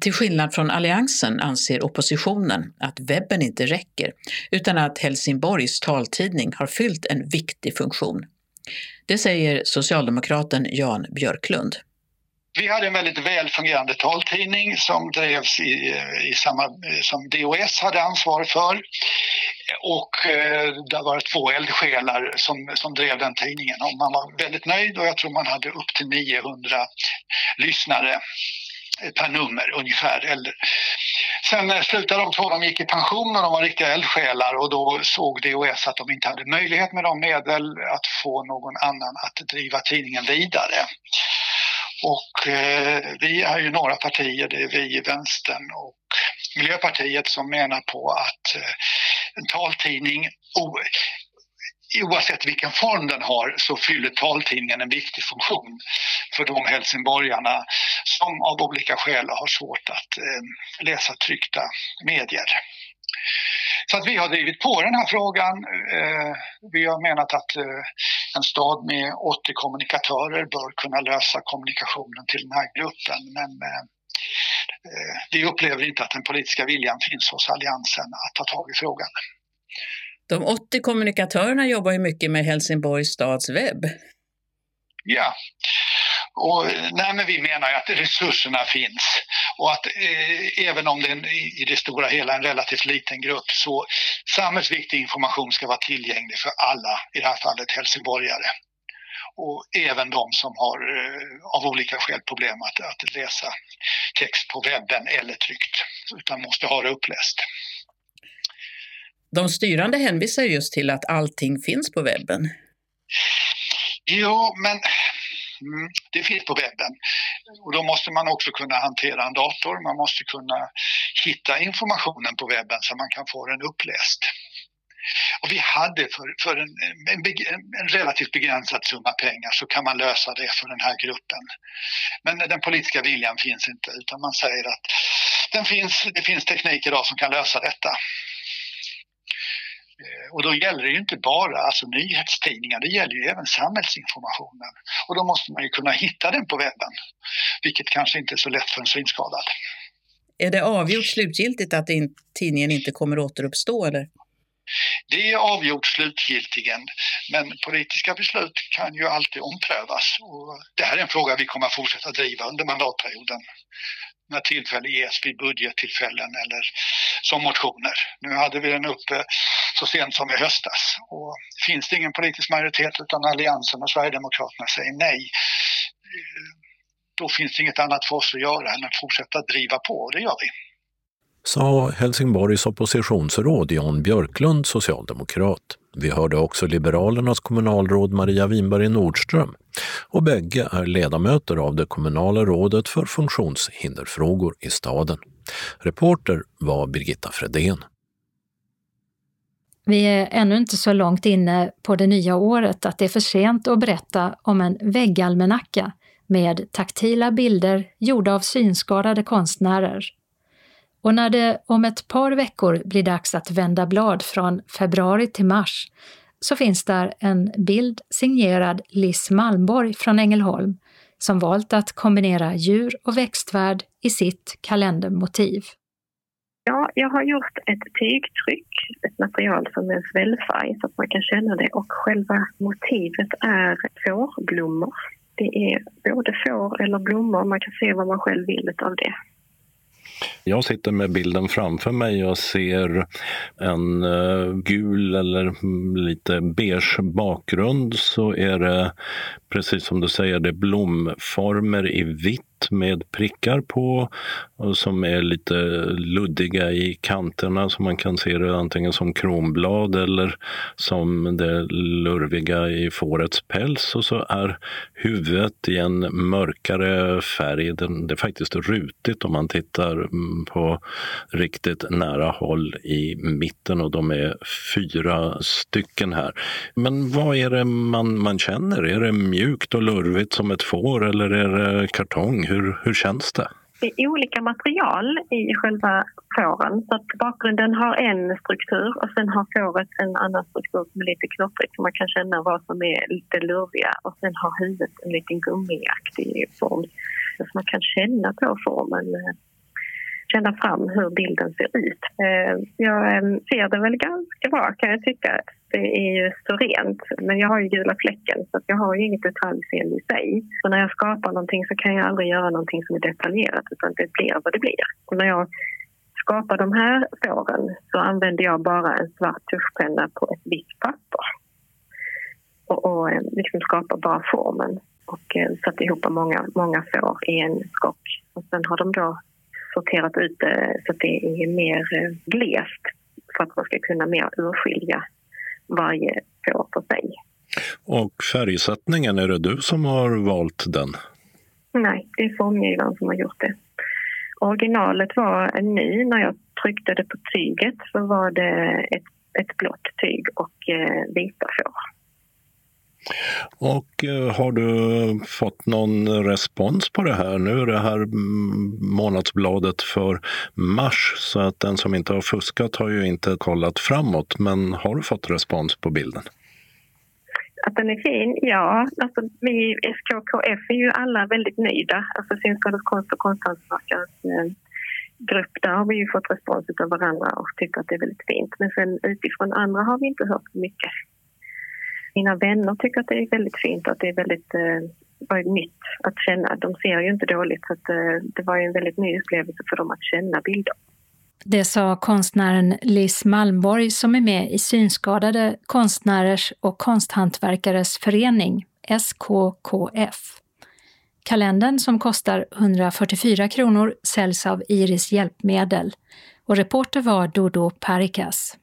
Till skillnad från Alliansen anser oppositionen att webben inte räcker utan att Helsingborgs taltidning har fyllt en viktig funktion. Det säger socialdemokraten Jan Björklund. Vi hade en väldigt väl fungerande taltidning som drevs i, i samma, som DOS hade ansvar för. Och eh, det var två eldsjälar som, som drev den tidningen och man var väldigt nöjd och jag tror man hade upp till 900 lyssnare per nummer ungefär. Eller. Sen eh, slutade de två, de gick i pension och de var riktiga eldsjälar och då såg DOS att de inte hade möjlighet med de medel att få någon annan att driva tidningen vidare. Och eh, vi är ju några partier, det är vi i vänstern och Miljöpartiet som menar på att eh, en taltidning oavsett vilken form den har så fyller taltidningen en viktig funktion för de helsingborgarna som av olika skäl har svårt att eh, läsa tryckta medier. Så att vi har drivit på den här frågan. Eh, vi har menat att eh, en stad med 80 kommunikatörer bör kunna lösa kommunikationen till den här gruppen. Men eh, eh, vi upplever inte att den politiska viljan finns hos Alliansen att ta tag i frågan. De 80 kommunikatörerna jobbar ju mycket med Helsingborgs stads webb. Ja, och, nej, men vi menar att resurserna finns och att eh, även om det är i det stora hela en relativt liten grupp så samhällsviktig information ska vara tillgänglig för alla, i det här fallet helsingborgare. Och även de som har eh, av olika skäl problem att, att läsa text på webben eller tryckt, utan måste ha det uppläst. De styrande hänvisar just till att allting finns på webben. Ja, men mm, det finns på webben. Och då måste man också kunna hantera en dator. Man måste kunna hitta informationen på webben så man kan få den uppläst. Och vi hade för, för en, en, en, relativt begränsad summa pengar så kan man lösa det för den här gruppen. Men den politiska viljan finns inte utan man säger att den finns, det finns teknik idag som kan lösa detta. Eh, och då gäller det ju inte bara alltså nyhetstidningar, det gäller ju även samhällsinformationen. Och då måste man ju kunna hitta den på webben, vilket kanske inte är så lätt för en synskadad. Är det avgjort slutgiltigt att tidningen inte kommer återuppstå eller? Det är avgjort slutgiltigen, men politiska beslut kan ju alltid omprövas. Och det här är en fråga vi kommer att fortsätta driva under mandatperioden när tillfälle ges vid budgettillfällen eller som motioner. Nu hade vi den uppe så sent som i höstas. Och finns det ingen politisk majoritet utan Alliansen och Sverigedemokraterna säger nej, eh, då finns det inget annat för oss att göra än att fortsätta driva på och det gör vi. Sa Helsingborgs oppositionsråd Jan Björklund, socialdemokrat. Vi hörde också Liberalernas kommunalråd Maria Winberg Nordström och bägge är ledamöter av det kommunala rådet för funktionshinderfrågor i staden. Reporter var Birgitta Fredén. Vi är ännu inte så långt inne på det nya året att det är för sent att berätta om en väggalmanacka med taktila bilder gjorda av synskadade konstnärer. Och när det om ett par veckor blir dags att vända blad från februari till mars så finns där en bild signerad Liss Malmborg från Ängelholm som valt att kombinera djur och växtvärld i sitt kalendermotiv. Ja, jag har gjort ett tygtryck, ett material som är svällfärg så att man kan känna det och själva motivet är fårblommor. Det är både får eller blommor, man kan se vad man själv vill av det. Jag sitter med bilden framför mig. Jag ser en eh, gul eller lite beige bakgrund. Så är det, precis som du säger, det blomformer i vitt med prickar på som är lite luddiga i kanterna så man kan se det antingen som kronblad eller som det lurviga i fårets päls och så är huvudet i en mörkare färg. Det är faktiskt rutigt om man tittar mm, på riktigt nära håll i mitten och de är fyra stycken här. Men vad är det man, man känner? Är det mjukt och lurvigt som ett får eller är det kartong? Hur, hur känns det? Det är olika material i själva fåren. Så att bakgrunden har en struktur och sen har fåret en annan struktur som är lite knottrigt så man kan känna vad som är lite lurviga och sen har huvudet en liten gummiaktig form. Så man kan känna på formen känna fram hur bilden ser ut. Eh, jag ehm, ser det väl ganska bra kan jag tycka. Det är ju så rent, men jag har ju gula fläcken så jag har ju inget detaljfel i sig. Så när jag skapar någonting så kan jag aldrig göra någonting som är detaljerat utan det blir vad det blir. Och när jag skapar de här fåren så använder jag bara en svart tuschpenna på ett vitt papper. Och, och eh, liksom skapar bara formen och eh, satt ihop många, många får i en skock. Och sen har de då sorterat ut det så att det är mer eh, glest för att man ska kunna mer urskilja varje får för sig. Och färgsättningen, är det du som har valt den? Nej, det är formgivaren som har gjort det. Originalet var en ny. När jag tryckte det på tyget så var det ett, ett blått tyg och eh, vita får. Och eh, har du fått någon respons på det här? Nu är det här mm, månadsbladet för mars så att den som inte har fuskat har ju inte kollat framåt. Men har du fått respons på bilden? Att den är fin? Ja, alltså vi i SKKF är ju alla väldigt nöjda. Alltså Synskadades konst och konsthantverkares eh, grupp, där har vi ju fått respons av varandra och tycker att det är väldigt fint. Men sen utifrån andra har vi inte hört mycket mina vänner tycker att det är väldigt fint och att det är väldigt eh, nytt att känna. De ser ju inte dåligt så att, eh, det var en väldigt ny upplevelse för dem att känna bilder. Det sa konstnären Liz Malmborg som är med i Synskadade konstnärers och konsthantverkares förening, SKKF. Kalendern som kostar 144 kronor säljs av Iris Hjälpmedel och reporter var Dodo Parikas.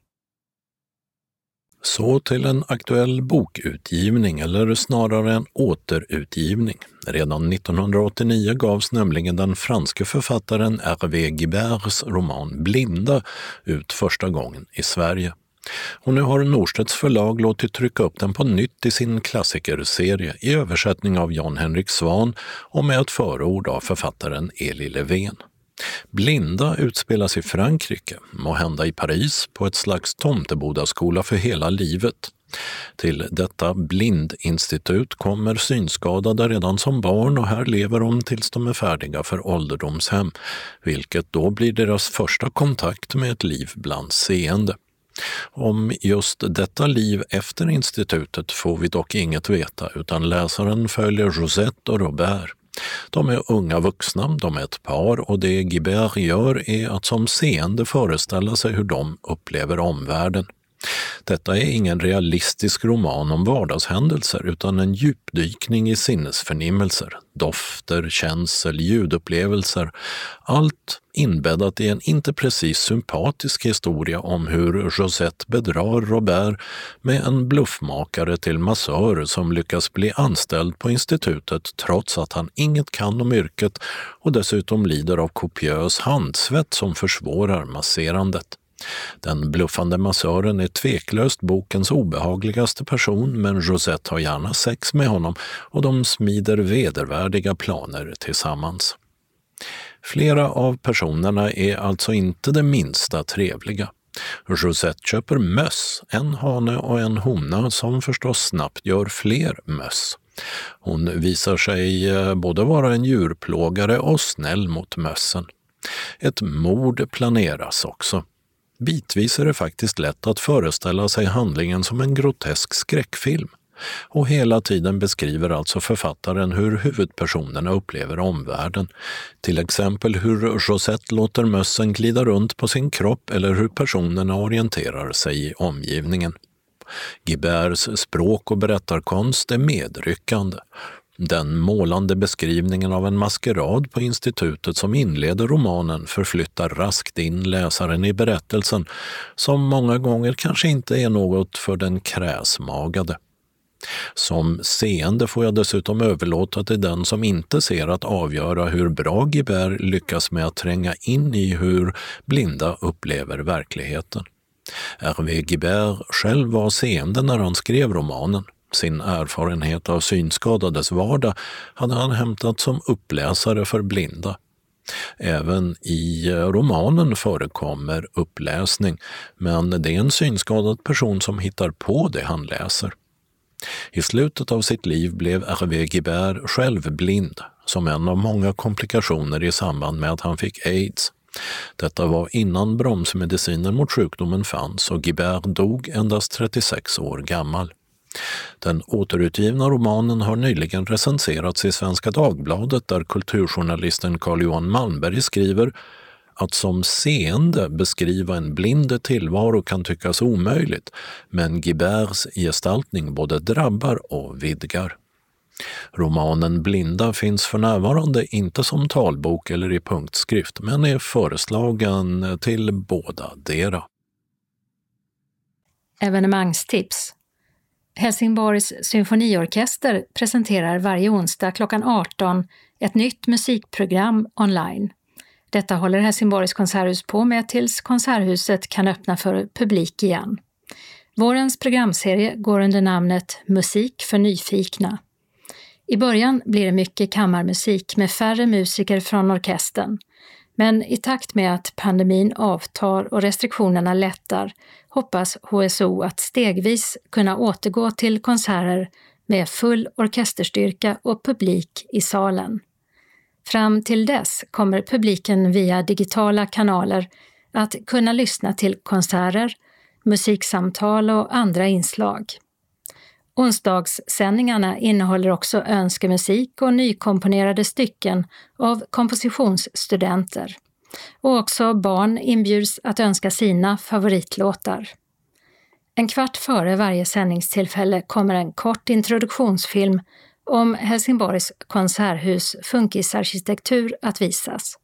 Så till en aktuell bokutgivning, eller snarare en återutgivning. Redan 1989 gavs nämligen den franske författaren Hervé Guiberts roman Blinda ut första gången i Sverige. Och nu har Norstedts förlag låtit trycka upp den på nytt i sin klassikerserie i översättning av Jan Henrik Svan och med ett förord av författaren Eli Levén. Blinda utspelas i Frankrike, må hända i Paris, på ett slags tomtebodaskola för hela livet. Till detta blindinstitut kommer synskadade redan som barn och här lever de tills de är färdiga för ålderdomshem, vilket då blir deras första kontakt med ett liv bland seende. Om just detta liv efter institutet får vi dock inget veta utan läsaren följer Josette och Robert. De är unga vuxna, de är ett par och det Guibert gör är att som seende föreställa sig hur de upplever omvärlden. Detta är ingen realistisk roman om vardagshändelser utan en djupdykning i sinnesförnimmelser, dofter, känsel, ljudupplevelser. Allt inbäddat i en inte precis sympatisk historia om hur Josette bedrar Robert med en bluffmakare till massör som lyckas bli anställd på institutet trots att han inget kan om yrket och dessutom lider av kopiös handsvett som försvårar masserandet. Den bluffande massören är tveklöst bokens obehagligaste person men Rosette har gärna sex med honom och de smider vedervärdiga planer tillsammans. Flera av personerna är alltså inte det minsta trevliga. Rosette köper möss, en hane och en hona som förstås snabbt gör fler möss. Hon visar sig eh, både vara en djurplågare och snäll mot mössen. Ett mord planeras också. Bitvis är det faktiskt lätt att föreställa sig handlingen som en grotesk skräckfilm. och hela tiden beskriver alltså författaren hur huvudpersonerna upplever omvärlden. Till exempel hur Josette låter mössen glida runt på sin kropp eller hur personerna orienterar sig i omgivningen. Giberts språk och berättarkonst är medryckande. Den målande beskrivningen av en maskerad på institutet som inleder romanen förflyttar raskt in läsaren i berättelsen som många gånger kanske inte är något för den kräsmagade. Som seende får jag dessutom överlåta till den som inte ser att avgöra hur bra Gibert lyckas med att tränga in i hur blinda upplever verkligheten. Hervé Guibert själv var seende när han skrev romanen. Sin erfarenhet av synskadades vardag hade han hämtat som uppläsare för blinda. Även i eh, romanen förekommer uppläsning, men det är en synskadad person som hittar på det han läser. I slutet av sitt liv blev Hervé Guibert själv blind, som en av många komplikationer i samband med att han fick aids. Detta var innan bromsmediciner mot sjukdomen fanns och Guibert dog endast 36 år gammal. Den återutgivna romanen har nyligen recenserats i Svenska Dagbladet där kulturjournalisten Carl-Johan Malmberg skriver att som seende beskriva en blind tillvaro kan tyckas omöjligt, men Giberts gestaltning både drabbar och vidgar. Romanen Blinda finns för närvarande inte som talbok eller i punktskrift, men är föreslagen till båda dera. Evenemangstips Helsingborgs symfoniorkester presenterar varje onsdag klockan 18 ett nytt musikprogram online. Detta håller Helsingborgs konserthus på med tills Konserthuset kan öppna för publik igen. Vårens programserie går under namnet Musik för nyfikna. I början blir det mycket kammarmusik med färre musiker från orkestern. Men i takt med att pandemin avtar och restriktionerna lättar hoppas HSO att stegvis kunna återgå till konserter med full orkesterstyrka och publik i salen. Fram till dess kommer publiken via digitala kanaler att kunna lyssna till konserter, musiksamtal och andra inslag. Onsdagssändningarna innehåller också önskemusik och nykomponerade stycken av kompositionsstudenter. Och också barn inbjuds att önska sina favoritlåtar. En kvart före varje sändningstillfälle kommer en kort introduktionsfilm om Helsingborgs konserthus funkisarkitektur att visas.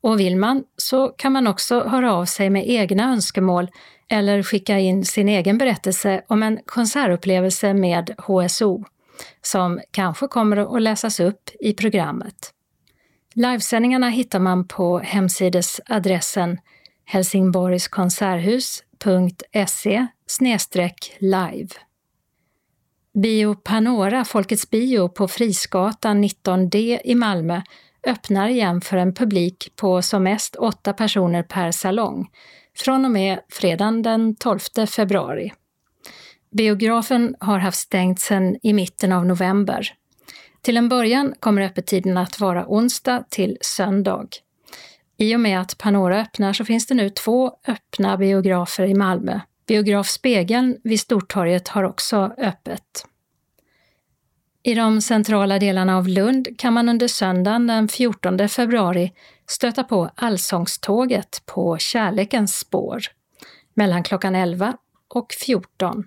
Och vill man så kan man också höra av sig med egna önskemål eller skicka in sin egen berättelse om en konsertupplevelse med HSO, som kanske kommer att läsas upp i programmet. Livesändningarna hittar man på hemsidesadressen helsingborgskonserthus.se live. Bio Panora, Folkets bio på Frisgatan 19D i Malmö öppnar igen för en publik på som mest åtta personer per salong från och med fredagen den 12 februari. Biografen har haft stängt sedan i mitten av november. Till en början kommer öppettiden att vara onsdag till söndag. I och med att Panora öppnar så finns det nu två öppna biografer i Malmö. Biograf Spegeln vid Stortorget har också öppet. I de centrala delarna av Lund kan man under söndagen den 14 februari stöta på Allsångståget på Kärlekens spår mellan klockan 11 och 14.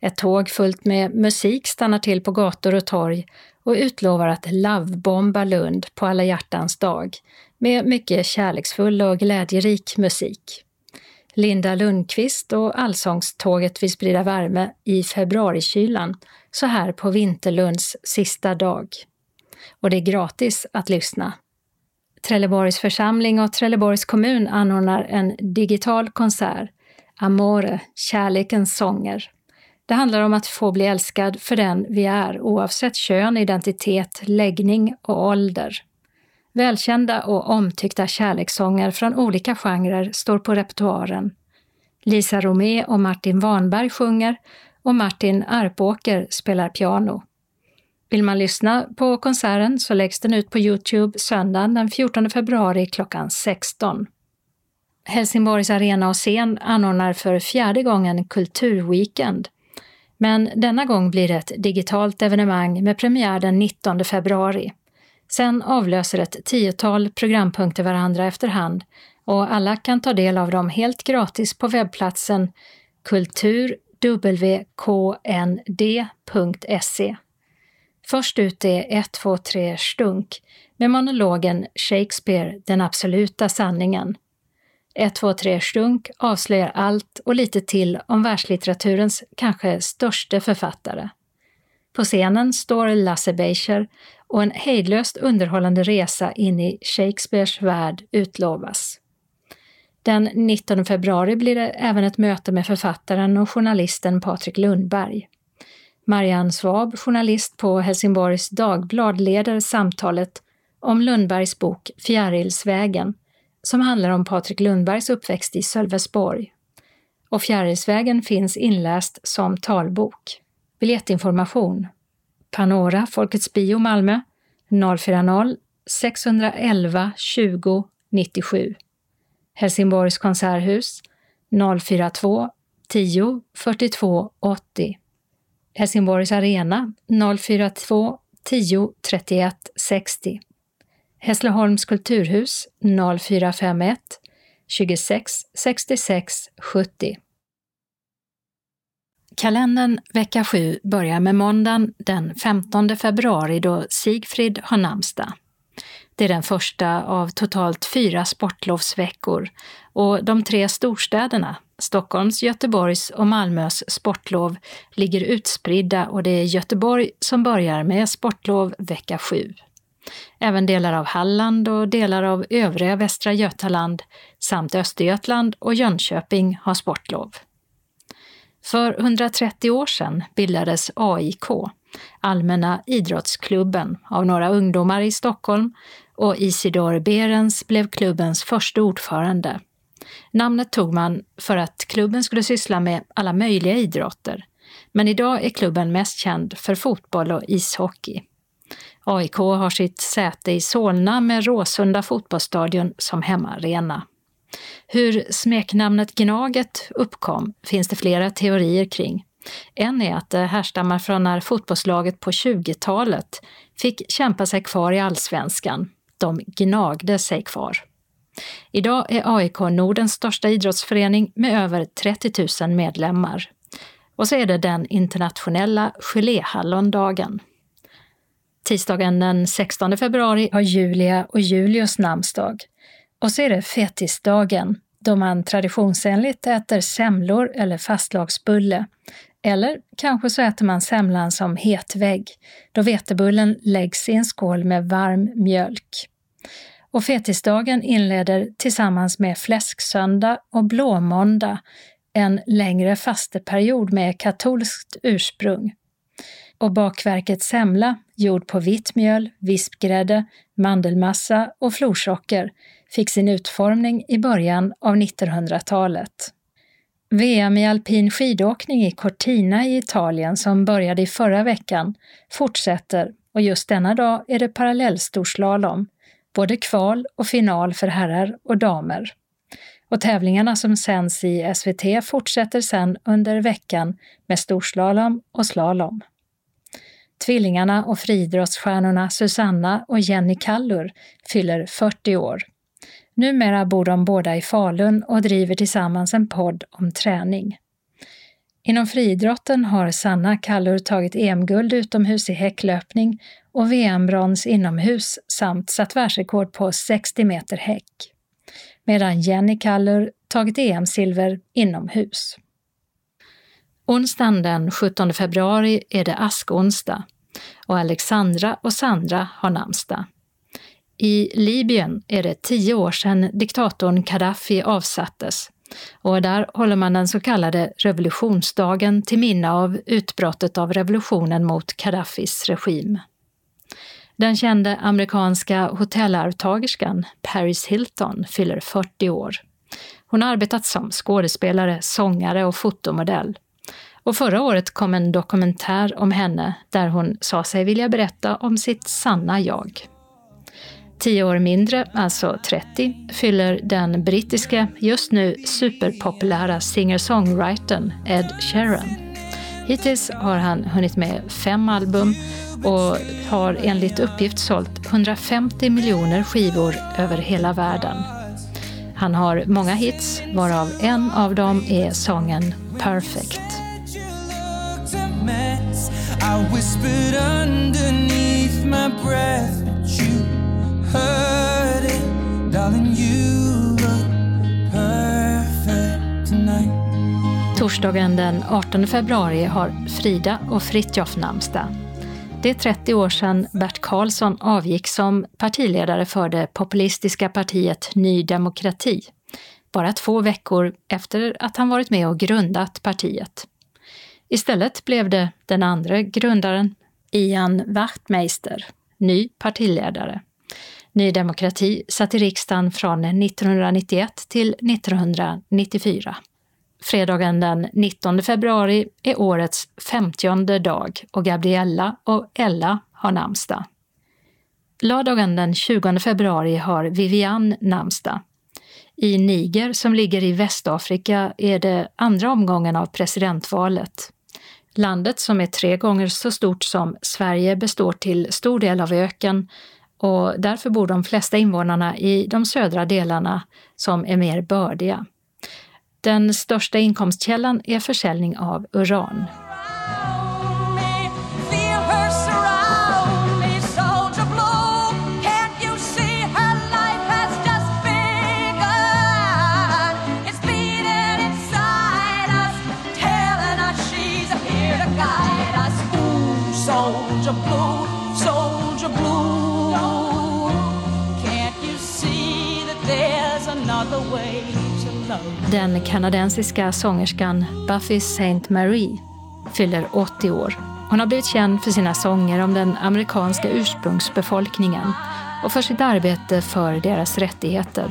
Ett tåg fullt med musik stannar till på gator och torg och utlovar att lovebomba Lund på alla hjärtans dag med mycket kärleksfull och glädjerik musik. Linda Lundqvist och Allsångståget vill sprida värme i februarikylan så här på Vinterlunds sista dag. Och det är gratis att lyssna. Trelleborgs församling och Trelleborgs kommun anordnar en digital konsert, Amore, kärlekens sånger. Det handlar om att få bli älskad för den vi är oavsett kön, identitet, läggning och ålder. Välkända och omtyckta kärlekssånger från olika genrer står på repertoaren. Lisa Romé och Martin Warnberg sjunger och Martin Arpåker spelar piano. Vill man lyssna på konserten så läggs den ut på Youtube söndagen den 14 februari klockan 16. Helsingborgs arena och scen anordnar för fjärde gången Kulturweekend. Men denna gång blir det ett digitalt evenemang med premiär den 19 februari. Sen avlöser ett tiotal programpunkter varandra efterhand och alla kan ta del av dem helt gratis på webbplatsen wknd.se Först ut är 123 Stunk med monologen Shakespeare, den absoluta sanningen. 123 Stunk avslöjar allt och lite till om världslitteraturens kanske största författare. På scenen står Lasse Beischer och en hejdlöst underhållande resa in i Shakespeares värld utlovas. Den 19 februari blir det även ett möte med författaren och journalisten Patrik Lundberg. Marianne Svab, journalist på Helsingborgs Dagblad, leder samtalet om Lundbergs bok Fjärilsvägen, som handlar om Patrik Lundbergs uppväxt i Sölvesborg. Och Fjärilsvägen finns inläst som talbok. Biljettinformation Panora, Folkets Bio Malmö 040 611 20 97 Helsingborgs konserthus 042 10 42 80 Helsingborgs arena 042 10 31 60 Hässleholms kulturhus 0451 26 66 70 Kalendern vecka 7 börjar med måndagen den 15 februari då Sigfrid har namnsdag. Det är den första av totalt fyra sportlovsveckor och de tre storstäderna, Stockholms, Göteborgs och Malmös sportlov, ligger utspridda och det är Göteborg som börjar med sportlov vecka 7. Även delar av Halland och delar av övriga Västra Götaland samt Östergötland och Jönköping har sportlov. För 130 år sedan bildades AIK, Allmänna idrottsklubben, av några ungdomar i Stockholm och Isidor Berens blev klubbens första ordförande. Namnet tog man för att klubben skulle syssla med alla möjliga idrotter, men idag är klubben mest känd för fotboll och ishockey. AIK har sitt säte i Solna med Råsunda fotbollsstadion som hemmaarena. Hur smeknamnet Gnaget uppkom finns det flera teorier kring. En är att det härstammar från när fotbollslaget på 20-talet fick kämpa sig kvar i allsvenskan. De gnagde sig kvar. Idag är AIK Nordens största idrottsförening med över 30 000 medlemmar. Och så är det den internationella geléhallondagen. Tisdagen den 16 februari har Julia och Julius namnsdag. Och så är det fetisdagen, då man traditionsenligt äter semlor eller fastlagsbulle. Eller kanske så äter man semlan som hetvägg, då vetebullen läggs i en skål med varm mjölk. Och fetisdagen inleder tillsammans med fläsksöndag och blåmåndag en längre fasteperiod med katolskt ursprung. Och bakverket semla, gjord på vitt mjöl, vispgrädde, mandelmassa och florsocker, fick sin utformning i början av 1900-talet. VM i alpin skidåkning i Cortina i Italien som började i förra veckan fortsätter och just denna dag är det parallellstorslalom, både kval och final för herrar och damer. Och tävlingarna som sänds i SVT fortsätter sedan under veckan med storslalom och slalom. Tvillingarna och friidrottsstjärnorna Susanna och Jenny Kallur fyller 40 år. Numera bor de båda i Falun och driver tillsammans en podd om träning. Inom friidrotten har Sanna Kallur tagit EM-guld utomhus i häcklöpning och VM-brons inomhus samt satt världsrekord på 60 meter häck. Medan Jenny Kallur tagit EM-silver inomhus. Onsdagen den 17 februari är det askonsdag och Alexandra och Sandra har namnsdag. I Libyen är det tio år sedan diktatorn Gaddafi avsattes och där håller man den så kallade revolutionsdagen till minne av utbrottet av revolutionen mot Gaddafis regim. Den kände amerikanska hotellarvtagerskan Paris Hilton fyller 40 år. Hon har arbetat som skådespelare, sångare och fotomodell. Och förra året kom en dokumentär om henne där hon sa sig vilja berätta om sitt sanna jag. Tio år mindre, alltså 30, fyller den brittiska, just nu superpopulära singer-songwritern Ed Sheeran. Hittills har han hunnit med fem album och har enligt uppgift sålt 150 miljoner skivor över hela världen. Han har många hits, varav en av dem är sången Perfect. I whispered underneath my breath, but you heard it, darling. You look perfect tonight. Torsdagen den 18 februari har Frida och Fritjof namnsdag. Det är 30 år sedan Bert Karlsson avgick som partiledare för det populistiska partiet Ny Demokrati. Bara två veckor efter att han varit med och grundat partiet. Istället blev det den andra grundaren, Ian Wachtmeister, ny partiledare. Ny demokrati satt i riksdagen från 1991 till 1994. Fredagen den 19 februari är årets 50 dag och Gabriella och Ella har namnsdag. Lördagen den 20 februari har Vivian namnsdag. I Niger, som ligger i Västafrika, är det andra omgången av presidentvalet. Landet, som är tre gånger så stort som Sverige, består till stor del av öken och därför bor de flesta invånarna i de södra delarna som är mer bördiga. Den största inkomstkällan är försäljning av uran. Den kanadensiska sångerskan Buffy St. Marie fyller 80 år. Hon har blivit känd för sina sånger om den amerikanska ursprungsbefolkningen och för sitt arbete för deras rättigheter.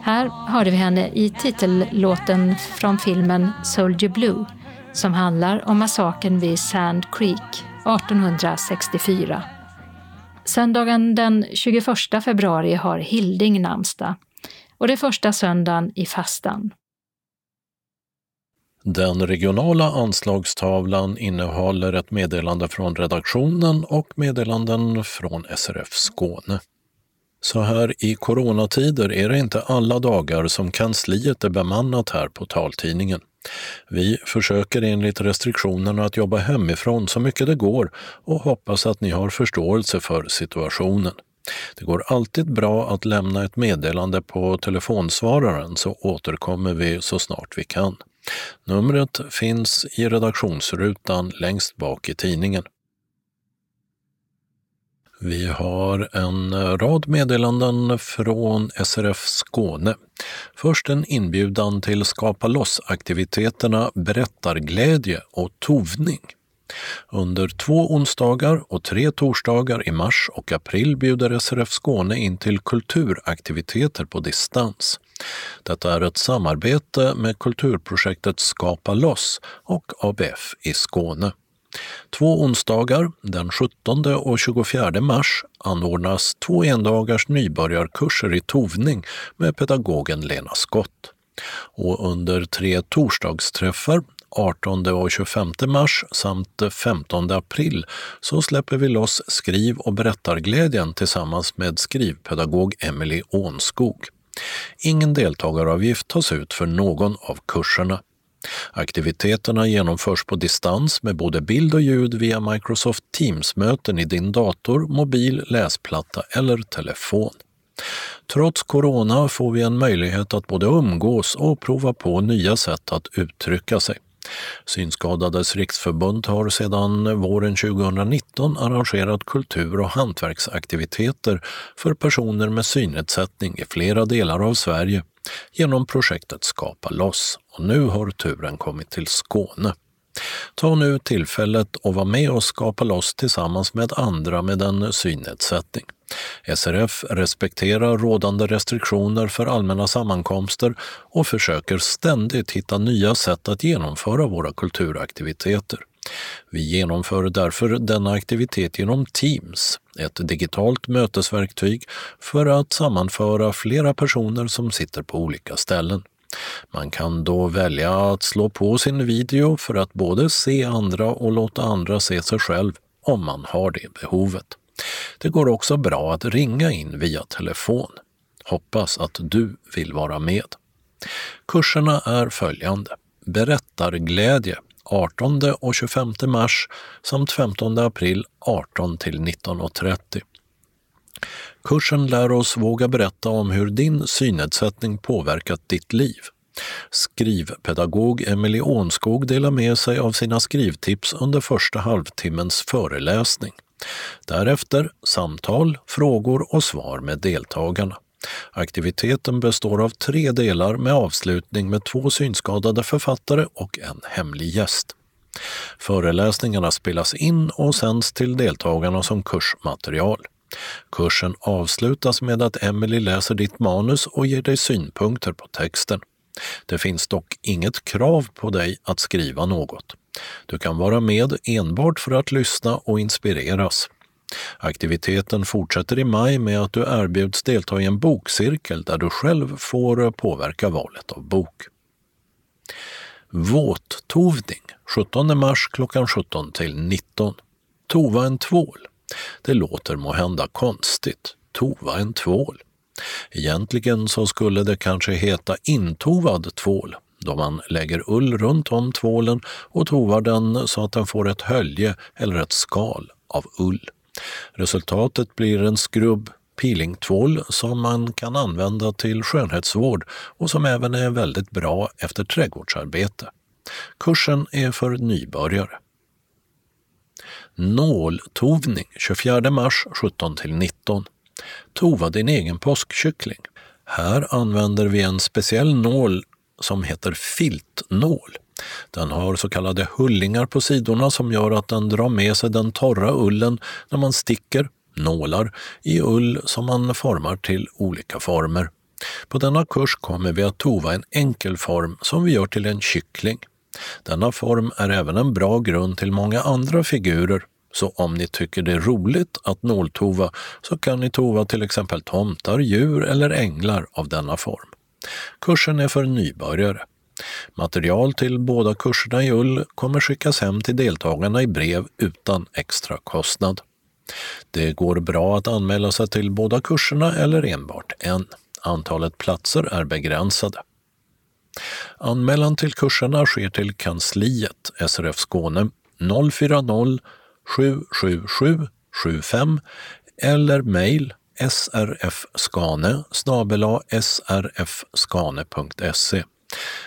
Här hörde vi henne i titellåten från filmen Soldier Blue som handlar om massakern vid Sand Creek 1864. Söndagen den 21 februari har Hilding namnsdag och det är första söndagen i fastan. Den regionala anslagstavlan innehåller ett meddelande från redaktionen och meddelanden från SRF Skåne. Så här i coronatider är det inte alla dagar som kansliet är bemannat här på taltidningen. Vi försöker enligt restriktionerna att jobba hemifrån så mycket det går och hoppas att ni har förståelse för situationen. Det går alltid bra att lämna ett meddelande på telefonsvararen så återkommer vi så snart vi kan. Numret finns i redaktionsrutan längst bak i tidningen. Vi har en rad meddelanden från SRF Skåne. Först en inbjudan till Skapa loss-aktiviteterna Berättarglädje och Tovning. Under två onsdagar och tre torsdagar i mars och april bjuder SRF Skåne in till kulturaktiviteter på distans. Detta är ett samarbete med kulturprojektet Skapa loss och ABF i Skåne. Två onsdagar, den 17 och 24 mars, anordnas två endagars nybörjarkurser i tovning med pedagogen Lena Skott. Och under tre torsdagsträffar 18 och 25 mars samt 15 april så släpper vi loss skriv och berättarglädjen tillsammans med skrivpedagog Emily Ånskog. Ingen deltagaravgift tas ut för någon av kurserna. Aktiviteterna genomförs på distans med både bild och ljud via Microsoft Teams-möten i din dator, mobil, läsplatta eller telefon. Trots corona får vi en möjlighet att både umgås och prova på nya sätt att uttrycka sig. Synskadades riksförbund har sedan våren 2019 arrangerat kultur och hantverksaktiviteter för personer med synnedsättning i flera delar av Sverige genom projektet Skapa loss och nu har turen kommit till Skåne. Ta nu tillfället och var med och skapa loss tillsammans med andra med en synnedsättning. SRF respekterar rådande restriktioner för allmänna sammankomster och försöker ständigt hitta nya sätt att genomföra våra kulturaktiviteter. Vi genomför därför denna aktivitet genom Teams, ett digitalt mötesverktyg för att sammanföra flera personer som sitter på olika ställen. Man kan då välja att slå på sin video för att både se andra och låta andra se sig själv om man har det behovet. Det går också bra att ringa in via telefon. Hoppas att du vill vara med. Kurserna är följande. Berättarglädje 18 och 25 mars samt 15 april 18 till 19.30. Kursen lär oss våga berätta om hur din synnedsättning påverkat ditt liv. Skrivpedagog Emelie Ånskog delar med sig av sina skrivtips under första halvtimmens föreläsning. Därefter samtal, frågor och svar med deltagarna. Aktiviteten består av tre delar med avslutning med två synskadade författare och en hemlig gäst. Föreläsningarna spelas in och sänds till deltagarna som kursmaterial. Kursen avslutas med att Emily läser ditt manus och ger dig synpunkter på texten. Det finns dock inget krav på dig att skriva något. Du kan vara med enbart för att lyssna och inspireras. Aktiviteten fortsätter i maj med att du erbjuds delta i en bokcirkel där du själv får påverka valet av bok. Våttovning 17 mars klockan 17 till 19. Tova en tvål. Det låter må hända konstigt. Tova en tvål. Egentligen så skulle det kanske heta intovad tvål då man lägger ull runt om tvålen och tovar den så att den får ett hölje eller ett skal av ull. Resultatet blir en skrubb peelingtvål som man kan använda till skönhetsvård och som även är väldigt bra efter trädgårdsarbete. Kursen är för nybörjare. Nåltovning 24 mars 17 19. Tova din egen påskkyckling. Här använder vi en speciell nål som heter filtnål. Den har så kallade hullingar på sidorna som gör att den drar med sig den torra ullen när man sticker nålar i ull som man formar till olika former. På denna kurs kommer vi att tova en enkel form som vi gör till en kyckling. Denna form är även en bra grund till många andra figurer, så om ni tycker det är roligt att nåltova så kan ni tova till exempel tomtar, djur eller änglar av denna form. Kursen är för nybörjare. Material till båda kurserna i ull kommer skickas hem till deltagarna i brev utan extra kostnad. Det går bra att anmäla sig till båda kurserna eller enbart en. Antalet platser är begränsade. Anmälan till kurserna sker till kansliet SRF Skåne 040 777 75 eller mejl srfskane srfskane.se.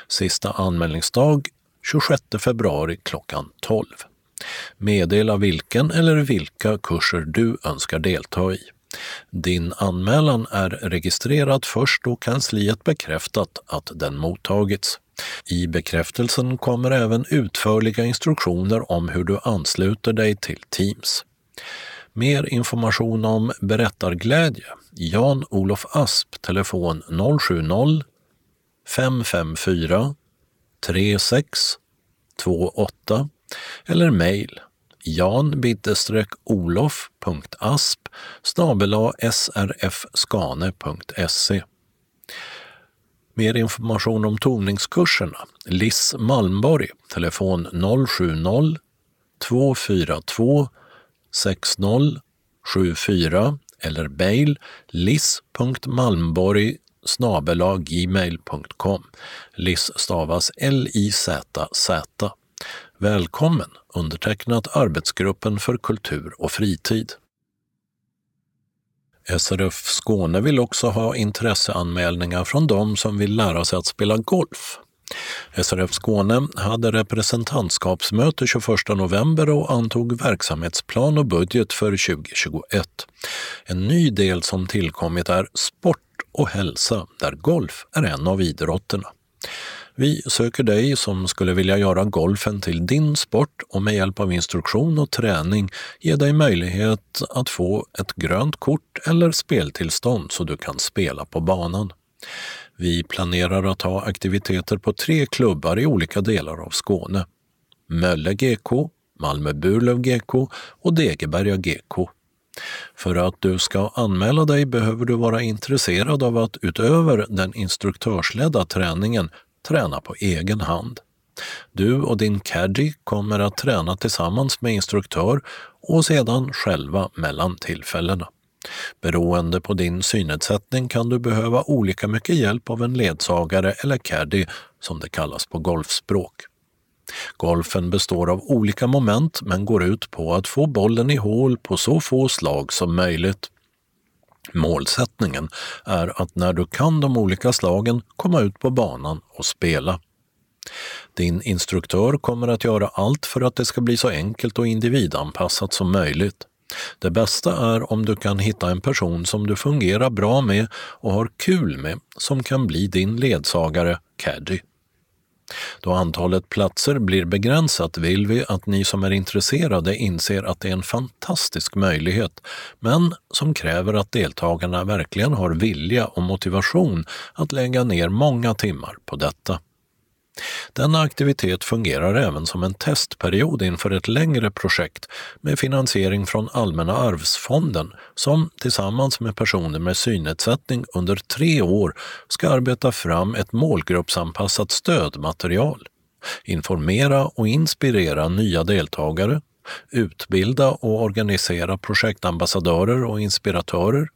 Sista anmälningsdag 26 februari klockan 12. Meddela vilken eller vilka kurser du önskar delta i. Din anmälan är registrerad först då kansliet bekräftat att den mottagits. I bekräftelsen kommer även utförliga instruktioner om hur du ansluter dig till Teams. Mer information om berättarglädje Jan-Olof Asp, telefon 070 554 3628 eller mejl jan-olof.asp srfskane.se Mer information om toningskurserna Liss Malmborg, telefon 070 242 6074 eller mail liss.malmborg gmail.com. Liss stavas L-I-Z-Z. Välkommen! Undertecknat Arbetsgruppen för kultur och fritid. SRF Skåne vill också ha intresseanmälningar från de som vill lära sig att spela golf. SRF Skåne hade representantskapsmöte 21 november och antog verksamhetsplan och budget för 2021. En ny del som tillkommit är sport och hälsa, där golf är en av idrotterna. Vi söker dig som skulle vilja göra golfen till din sport och med hjälp av instruktion och träning ge dig möjlighet att få ett grönt kort eller speltillstånd så du kan spela på banan. Vi planerar att ha aktiviteter på tre klubbar i olika delar av Skåne. Mölle GK, Malmö Burlöv GK och Degeberga GK. För att du ska anmäla dig behöver du vara intresserad av att utöver den instruktörsledda träningen träna på egen hand. Du och din caddy kommer att träna tillsammans med instruktör och sedan själva mellan tillfällena. Beroende på din synnedsättning kan du behöva olika mycket hjälp av en ledsagare eller caddy som det kallas på golfspråk. Golfen består av olika moment men går ut på att få bollen i hål på så få slag som möjligt. Målsättningen är att när du kan de olika slagen komma ut på banan och spela. Din instruktör kommer att göra allt för att det ska bli så enkelt och individanpassat som möjligt. Det bästa är om du kan hitta en person som du fungerar bra med och har kul med, som kan bli din ledsagare, caddy. Då antalet platser blir begränsat vill vi att ni som är intresserade inser att det är en fantastisk möjlighet, men som kräver att deltagarna verkligen har vilja och motivation att lägga ner många timmar på detta. Denna aktivitet fungerar även som en testperiod inför ett längre projekt med finansiering från Allmänna arvsfonden som tillsammans med personer med synnedsättning under tre år ska arbeta fram ett målgruppsanpassat stödmaterial, informera och inspirera nya deltagare, utbilda och organisera projektambassadörer och inspiratörer,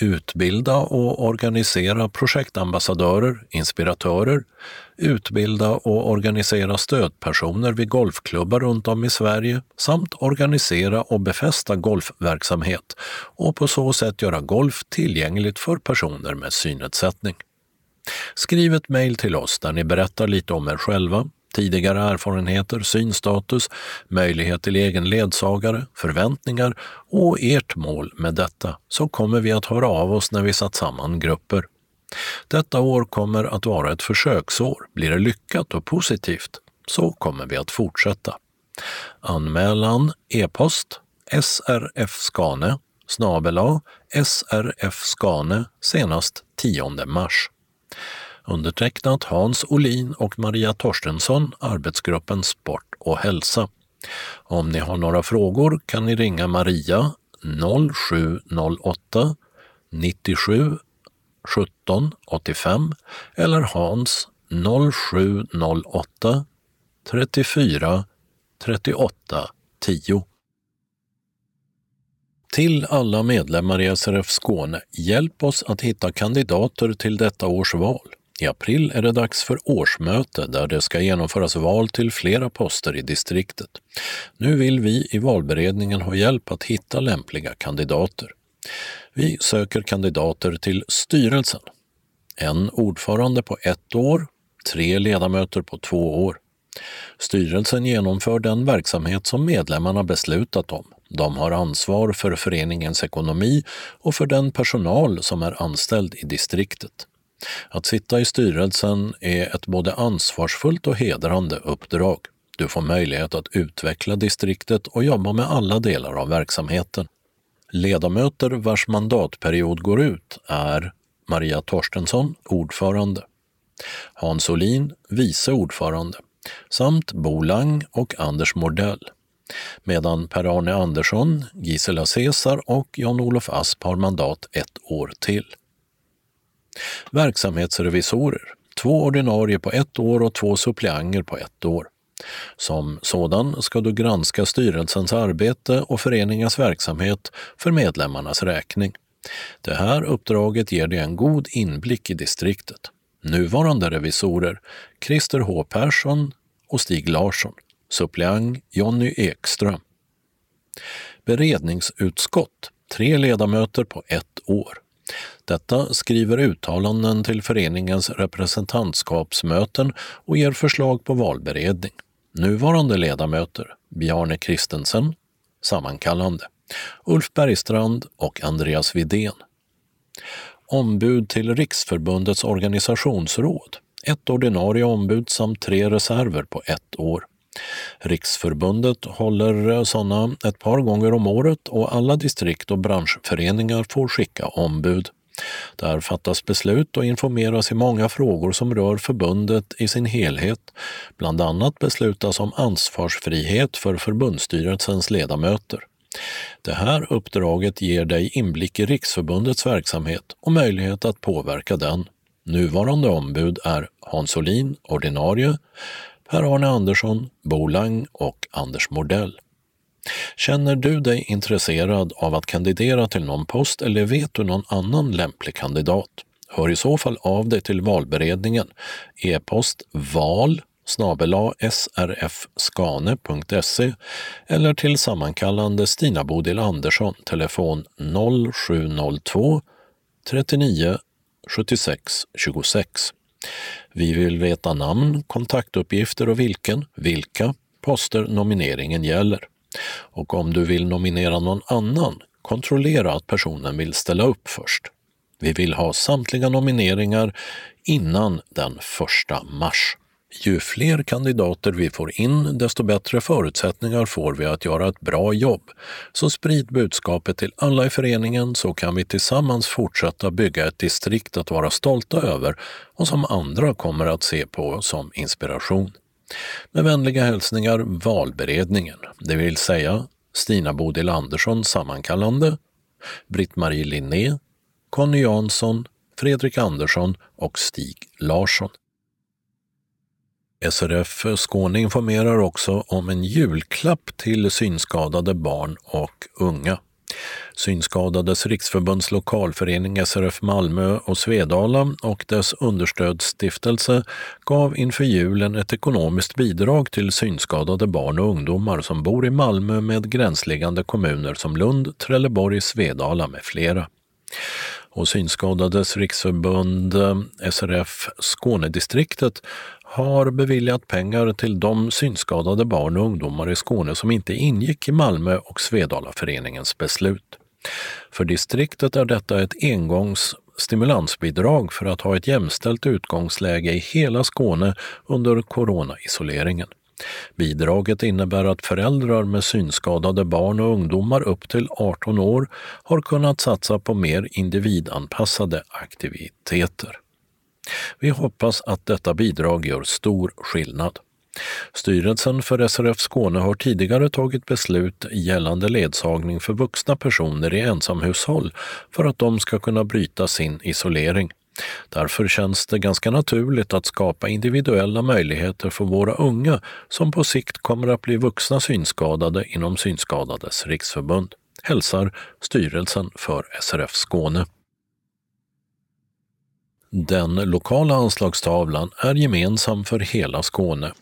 utbilda och organisera projektambassadörer, inspiratörer, utbilda och organisera stödpersoner vid golfklubbar runt om i Sverige samt organisera och befästa golfverksamhet och på så sätt göra golf tillgängligt för personer med synnedsättning. Skriv ett mejl till oss där ni berättar lite om er själva, tidigare erfarenheter, synstatus, möjlighet till egen ledsagare, förväntningar och ert mål med detta, så kommer vi att höra av oss när vi satt samman grupper. Detta år kommer att vara ett försöksår. Blir det lyckat och positivt så kommer vi att fortsätta. Anmälan e-post srfskane snabela srfskane senast 10 mars. Undertecknat Hans Olin och Maria Torstensson, arbetsgruppen Sport och hälsa. Om ni har några frågor kan ni ringa Maria 0708 97 17 85 eller Hans 0708 34 38 10. Till alla medlemmar i SRF Skåne, hjälp oss att hitta kandidater till detta års val. I april är det dags för årsmöte där det ska genomföras val till flera poster i distriktet. Nu vill vi i valberedningen ha hjälp att hitta lämpliga kandidater. Vi söker kandidater till styrelsen. En ordförande på ett år, tre ledamöter på två år. Styrelsen genomför den verksamhet som medlemmarna beslutat om. De har ansvar för föreningens ekonomi och för den personal som är anställd i distriktet. Att sitta i styrelsen är ett både ansvarsfullt och hedrande uppdrag. Du får möjlighet att utveckla distriktet och jobba med alla delar av verksamheten. Ledamöter vars mandatperiod går ut är Maria Torstensson, ordförande, Hans Olin, vice ordförande, samt Bo Lang och Anders Mordell. Medan Per-Arne Andersson, Gisela Cesar och Jan-Olof Asp har mandat ett år till. Verksamhetsrevisorer, två ordinarie på ett år och två suppleanter på ett år. Som sådan ska du granska styrelsens arbete och föreningens verksamhet för medlemmarnas räkning. Det här uppdraget ger dig en god inblick i distriktet. Nuvarande revisorer Christer H Persson och Stig Larsson. Suppleant Jonny Ekström. Beredningsutskott, tre ledamöter på ett år. Detta skriver uttalanden till föreningens representantskapsmöten och ger förslag på valberedning. Nuvarande ledamöter Bjarne Kristensen, sammankallande, Ulf Bergstrand och Andreas Vidén. Ombud till Riksförbundets organisationsråd, ett ordinarie ombud samt tre reserver på ett år. Riksförbundet håller eh, sådana ett par gånger om året och alla distrikt och branschföreningar får skicka ombud. Där fattas beslut och informeras i många frågor som rör förbundet i sin helhet. Bland annat beslutas om ansvarsfrihet för förbundsstyrelsens ledamöter. Det här uppdraget ger dig inblick i Riksförbundets verksamhet och möjlighet att påverka den. Nuvarande ombud är Hans Olin, ordinarie, Per-Arne Andersson, Bolang och Anders Mordell. Känner du dig intresserad av att kandidera till någon post eller vet du någon annan lämplig kandidat? Hör i så fall av dig till valberedningen. E-post val srfskane.se eller till sammankallande Stina Bodil Andersson, telefon 0702 39 76 26. Vi vill veta namn, kontaktuppgifter och vilken, vilka poster nomineringen gäller. Och om du vill nominera någon annan, kontrollera att personen vill ställa upp först. Vi vill ha samtliga nomineringar innan den 1 mars. Ju fler kandidater vi får in, desto bättre förutsättningar får vi att göra ett bra jobb. Så sprid budskapet till alla i föreningen så kan vi tillsammans fortsätta bygga ett distrikt att vara stolta över och som andra kommer att se på som inspiration. Med vänliga hälsningar Valberedningen, det vill säga Stina Bodil Andersson sammankallande, Britt-Marie Linné, Conny Jansson, Fredrik Andersson och Stig Larsson. SRF Skåne informerar också om en julklapp till synskadade barn och unga. Synskadades riksförbunds lokalförening SRF Malmö och Svedala och dess understödsstiftelse gav inför julen ett ekonomiskt bidrag till synskadade barn och ungdomar som bor i Malmö med gränsliggande kommuner som Lund, Trelleborg, Svedala med flera. Och Synskadades riksförbund eh, SRF Skånedistriktet har beviljat pengar till de synskadade barn och ungdomar i Skåne som inte ingick i Malmö och Svedalaföreningens beslut. För distriktet är detta ett engångs stimulansbidrag för att ha ett jämställt utgångsläge i hela Skåne under coronaisoleringen. Bidraget innebär att föräldrar med synskadade barn och ungdomar upp till 18 år har kunnat satsa på mer individanpassade aktiviteter. Vi hoppas att detta bidrag gör stor skillnad. Styrelsen för SRF Skåne har tidigare tagit beslut gällande ledsagning för vuxna personer i ensamhushåll för att de ska kunna bryta sin isolering. Därför känns det ganska naturligt att skapa individuella möjligheter för våra unga som på sikt kommer att bli vuxna synskadade inom Synskadades riksförbund. Hälsar styrelsen för SRF Skåne. Den lokala anslagstavlan är gemensam för hela Skåne.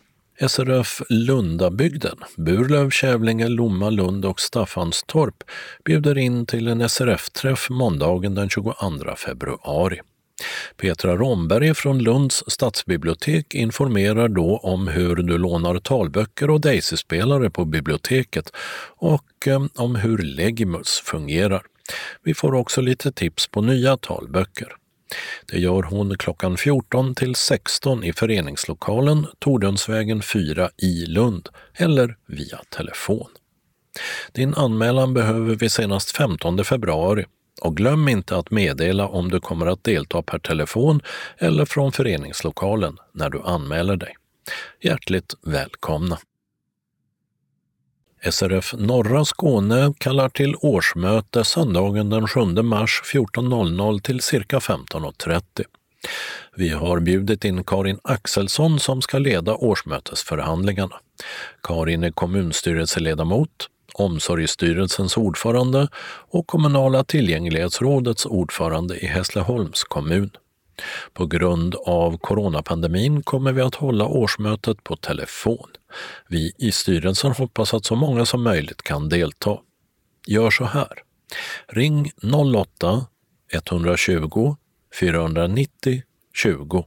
SRF Lundabygden, Burlöv, Kävlinge, Lomma, Lund och Staffanstorp bjuder in till en SRF-träff måndagen den 22 februari. Petra Romberg från Lunds stadsbibliotek informerar då om hur du lånar talböcker och Daisy-spelare på biblioteket och eh, om hur Legimus fungerar. Vi får också lite tips på nya talböcker. Det gör hon klockan 14 till 16 i föreningslokalen Tordönsvägen 4 i Lund eller via telefon. Din anmälan behöver vi senast 15 februari och glöm inte att meddela om du kommer att delta per telefon eller från föreningslokalen när du anmäler dig. Hjärtligt välkomna! SRF Norra Skåne kallar till årsmöte söndagen den 7 mars 14.00 till cirka 15.30. Vi har bjudit in Karin Axelsson som ska leda årsmötesförhandlingarna. Karin är kommunstyrelseledamot, Omsorgsstyrelsens ordförande och Kommunala tillgänglighetsrådets ordförande i Hässleholms kommun. På grund av coronapandemin kommer vi att hålla årsmötet på telefon. Vi i styrelsen hoppas att så många som möjligt kan delta. Gör så här. Ring 08-120 490 20.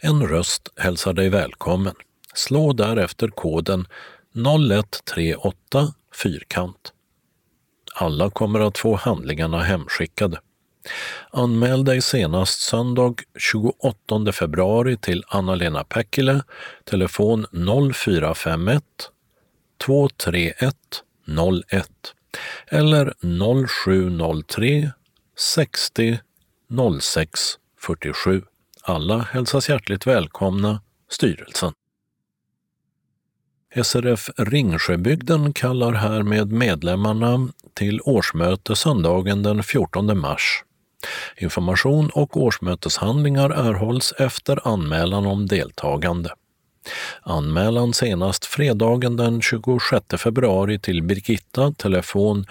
En röst hälsar dig välkommen. Slå därefter koden 0138 fyrkant. Alla kommer att få handlingarna hemskickade. Anmäl dig senast söndag 28 februari till Anna-Lena Päckilä, telefon 0451 231 01 eller 0703 60 06 47. Alla hälsas hjärtligt välkomna, styrelsen. SRF Ringsjöbygden kallar härmed medlemmarna till årsmöte söndagen den 14 mars. Information och årsmöteshandlingar erhålls efter anmälan om deltagande. Anmälan senast fredagen den 26 februari till Birgitta, telefon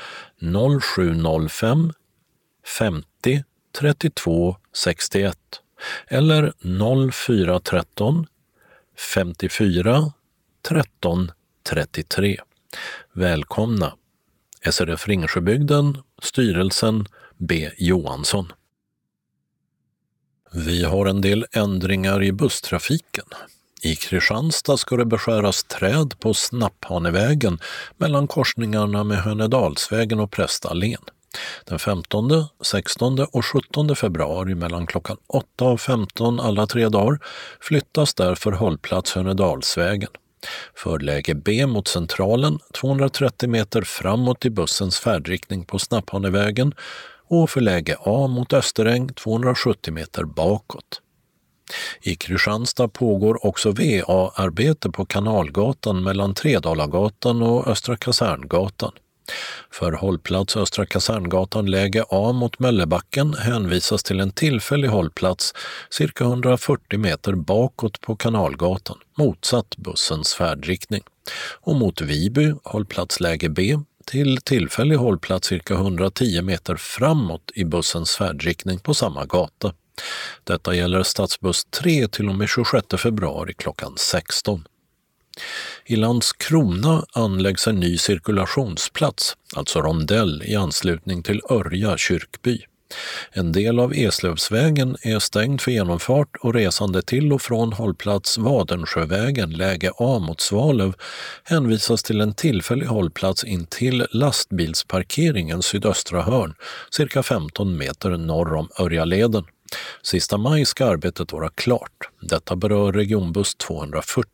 0705 50 32 61 eller 0413 54 13 33. Välkomna! SRF Ringsjöbygden, styrelsen B Johansson. Vi har en del ändringar i busstrafiken. I Kristianstad ska det beskäras träd på Snapphanevägen mellan korsningarna med Hönedalsvägen och Prästallén. Den 15, 16 och 17 februari mellan klockan 8 och 15 alla tre dagar flyttas därför hållplats Hönedalsvägen. För läge B mot Centralen 230 meter framåt i bussens färdriktning på Snapphanevägen och för läge A mot Österäng 270 meter bakåt. I Kristianstad pågår också VA-arbete på Kanalgatan mellan Tredalagatan och Östra Kaserngatan. För hållplats Östra Kaserngatan läge A mot Möllebacken hänvisas till en tillfällig hållplats cirka 140 meter bakåt på Kanalgatan, motsatt bussens färdriktning. Och mot Viby hållplats läge B till tillfällig hållplats cirka 110 meter framåt i bussens färdriktning på samma gata. Detta gäller stadsbuss 3 till och med 26 februari klockan 16. I Landskrona anläggs en ny cirkulationsplats, alltså rondell, i anslutning till Örja kyrkby. En del av Eslövsvägen är stängd för genomfart och resande till och från hållplats Vadensjövägen, läge A mot Svalöv, hänvisas till en tillfällig hållplats intill lastbilsparkeringens sydöstra hörn, cirka 15 meter norr om Örjaleden. Sista maj ska arbetet vara klart. Detta berör regionbuss 240.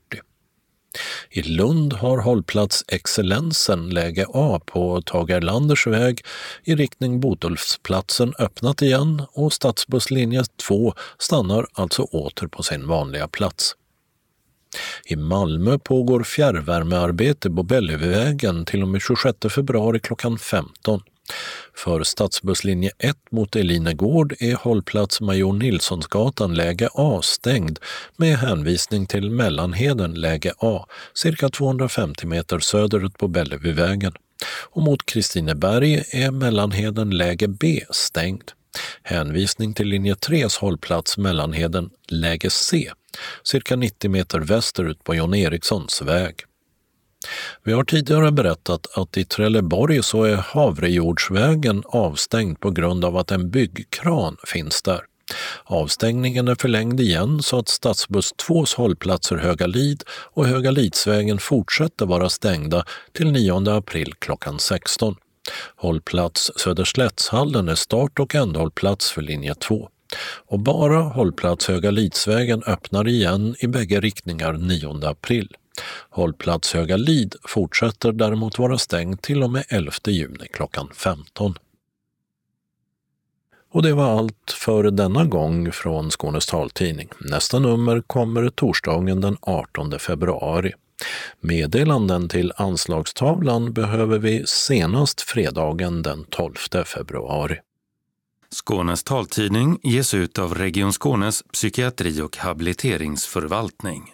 I Lund har hållplats Excellensen läge A på Tage Erlanders väg i riktning Botulfsplatsen öppnat igen och stadsbusslinje 2 stannar alltså åter på sin vanliga plats. I Malmö pågår fjärrvärmearbete på Bellevuevägen till och med 26 februari klockan 15. För stadsbusslinje 1 mot Elinegård är hållplats Major Nilssonsgatan läge A stängd med hänvisning till Mellanheden läge A, cirka 250 meter söderut på Bellevuevägen. Och mot Kristineberg är Mellanheden läge B stängd. Hänvisning till linje 3s hållplats Mellanheden läge C, cirka 90 meter västerut på John Erikssons väg. Vi har tidigare berättat att i Trelleborg så är Havrejordsvägen avstängd på grund av att en byggkran finns där. Avstängningen är förlängd igen så att stadsbuss 2s hållplatser Högalid och Högalidsvägen fortsätter vara stängda till 9 april klockan 16. Hållplats Söderslättshallen är start och ändhållplats för linje 2. Och bara hållplats Högalidsvägen öppnar igen i bägge riktningar 9 april. Hållplats Höga Lid fortsätter däremot vara stängd till och med 11 juni klockan 15. Och det var allt för denna gång från Skånes taltidning. Nästa nummer kommer torsdagen den 18 februari. Meddelanden till anslagstavlan behöver vi senast fredagen den 12 februari. Skånes taltidning ges ut av Region Skånes psykiatri och habiliteringsförvaltning.